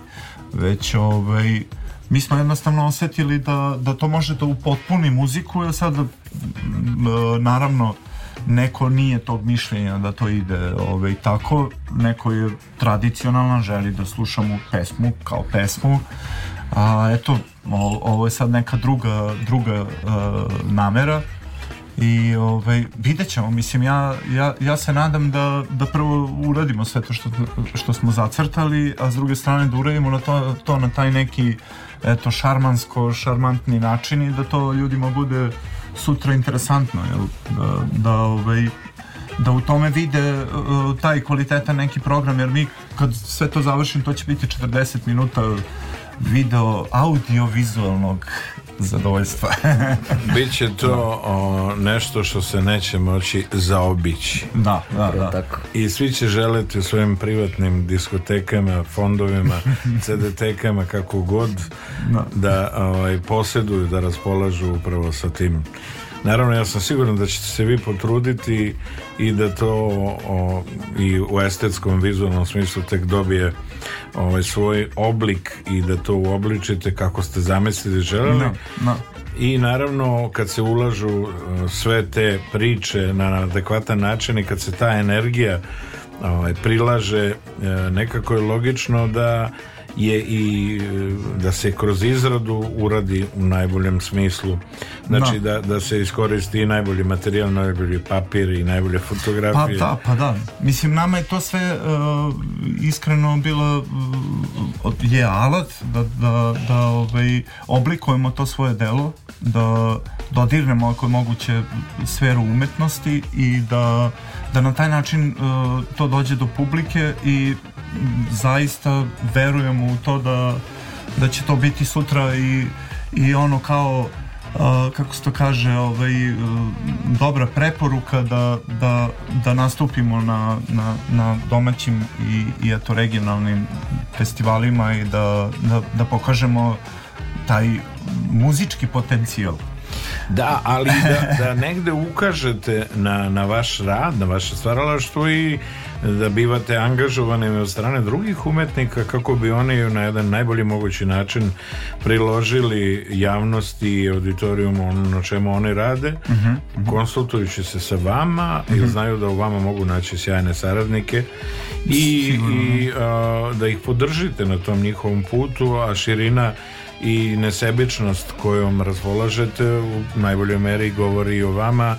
Već ovaj, mi smo jednostavno osetili da, da to može da upotpuni muziku, jer sad E, naravno neko nije tog mišljenja da to ide ovaj, tako, neko je tradicionalan, želi da slušamo pesmu kao pesmu, a eto, o, ovo je sad neka druga, druga uh, namera i ovaj, vidjet ćemo, mislim, ja, ja, ja se nadam da, da prvo uradimo sve to što, što smo zacrtali, a s druge strane da uradimo na to, to na taj neki eto, šarmansko, šarmantni način i da to ljudima bude sutra interesantno jel? da, da ovaj, da u tome vide uh, taj kvaliteta neki program, jer mi kad sve to završim, to će biti 40 minuta video audiovizualnog zadovoljstva. Biće to da. o, nešto što se neće moći zaobići. Da, da, da. Tako. I svi će želeti u svojim privatnim diskotekama, fondovima, CD-tekama, kako god, da, da ovaj, posjeduju, da raspolažu upravo sa tim Naravno, ja sam siguran da ćete se vi potruditi i da to o, i u estetskom, vizualnom smislu tek dobije ovaj, svoj oblik i da to uobličite kako ste zamislili želeli. No, da, no. Da. I naravno kad se ulažu e, sve te priče na adekvatan način i kad se ta energija ovaj, prilaže e, nekako je logično da je i e, da se kroz izradu uradi u najboljem smislu znači da, da, da se iskoristi i najbolji materijal, najbolji papir i najbolje fotografije pa da, pa da, mislim nama je to sve uh, iskreno bilo uh, je alat da, da, da ovaj, oblikujemo to svoje delo da dodirnemo ako je moguće sferu umetnosti i da, da na taj način uh, to dođe do publike i zaista verujemo u to da, da će to biti sutra i, i ono kao Uh, kako se to kaže, ovaj, uh, dobra preporuka da, da, da nastupimo na, na, na domaćim i, i eto regionalnim festivalima i da, da, da pokažemo taj muzički potencijal. Da, ali da, da negde ukažete na, na vaš rad, na vaše stvaralaštvo i uh, da bivate angažovani od strane drugih umetnika kako bi oni na jedan najbolji mogući način priložili javnosti i auditorijumu ono na čemu oni rade, uh -huh, uh -huh. konsultujući se sa vama uh -huh. jer mhm. znaju da u vama mogu naći sjajne saradnike i, i a, da ih podržite na tom njihovom putu, a širina i nesebičnost kojom raspolažete u najboljoj meri govori i o vama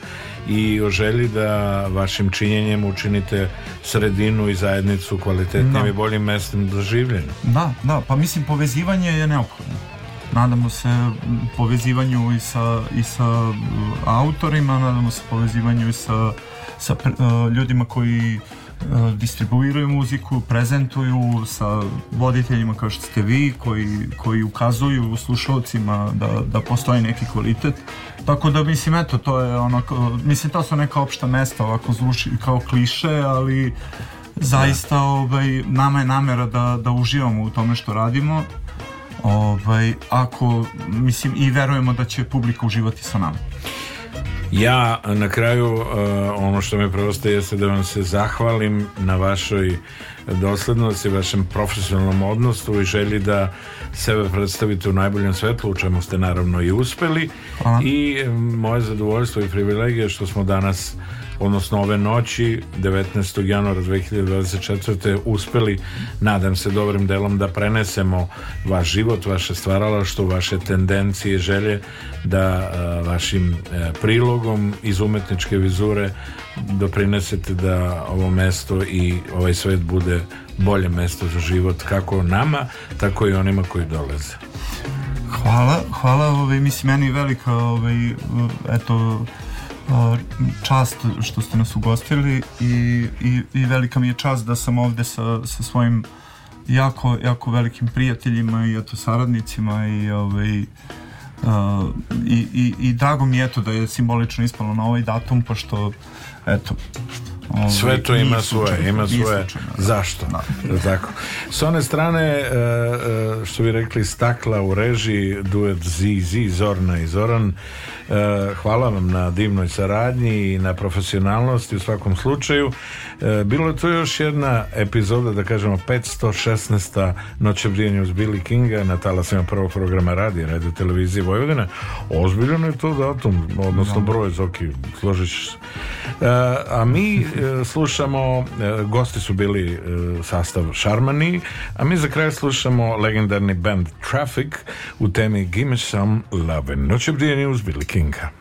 i o želji da vašim činjenjem učinite sredinu i zajednicu kvalitetnim da. i boljim mestom za življenje. Da, da, pa mislim povezivanje je neophodno. Nadamo se povezivanju i sa, i sa e, autorima, nadamo se povezivanju i sa, sa uh, ljudima koji E, distribuiraju muziku, prezentuju sa voditeljima kao što ste vi, koji, koji ukazuju slušalcima da, da postoji neki kvalitet. Tako da mislim, eto, to je ono, mislim, to su neka opšta mesta, ovako zvuči kao kliše, ali zaista da. ovaj, nama je namera da, da uživamo u tome što radimo. Ovaj, ako, mislim, i verujemo da će publika uživati sa nama. Ja na kraju uh, ono što me preostaje jeste da vam se zahvalim na vašoj doslednosti, vašem profesionalnom odnosu i želji da sebe predstavite u najboljem svetlu, u čemu ste naravno i uspeli. Hvala. I e, moje zadovoljstvo i privilegije što smo danas odnosno ove noći 19. januara 2024. uspeli, nadam se dobrim delom da prenesemo vaš život, vaše stvaralaštvo, vaše tendencije, želje da e, vašim e, prilogom iz umetničke vizure doprinesete da ovo mesto i ovaj svet bude bolje mesto za život kako nama, tako i onima koji dolaze. Hvala, hvala, ovaj, mislim, meni velika, ovaj, eto, čast što ste nas ugostili i, i, i velika mi je čast da sam ovde sa, sa svojim jako, jako velikim prijateljima i eto saradnicima i ovaj, Uh, i, i, i drago mi je to da je simbolično ispalo na ovaj datum pošto eto Ovaj, Sve to ima slučajno, svoje, ima svoje. Slučajno, da. Zašto? Da. Tako. S one strane, e, e, što bi rekli, stakla u režiji, duet Zizi, Zorna i Zoran, E, hvala vam na divnoj saradnji i na profesionalnosti u svakom slučaju. E, bilo je to još jedna epizoda, da kažemo 516. noćebrijanje uz Billy Kinga na talasima prvog programa radija, radio televizije Vojvodina. Ozbiljno je to datum, odnosno da. broj, Zoki, složiš e, A mi slušamo, gosti su bili sastav Šarmani, a mi za kraj slušamo legendarni band Traffic u temi Gimme Some Love. Noćebrijanje uz Billy Kinga. Finca.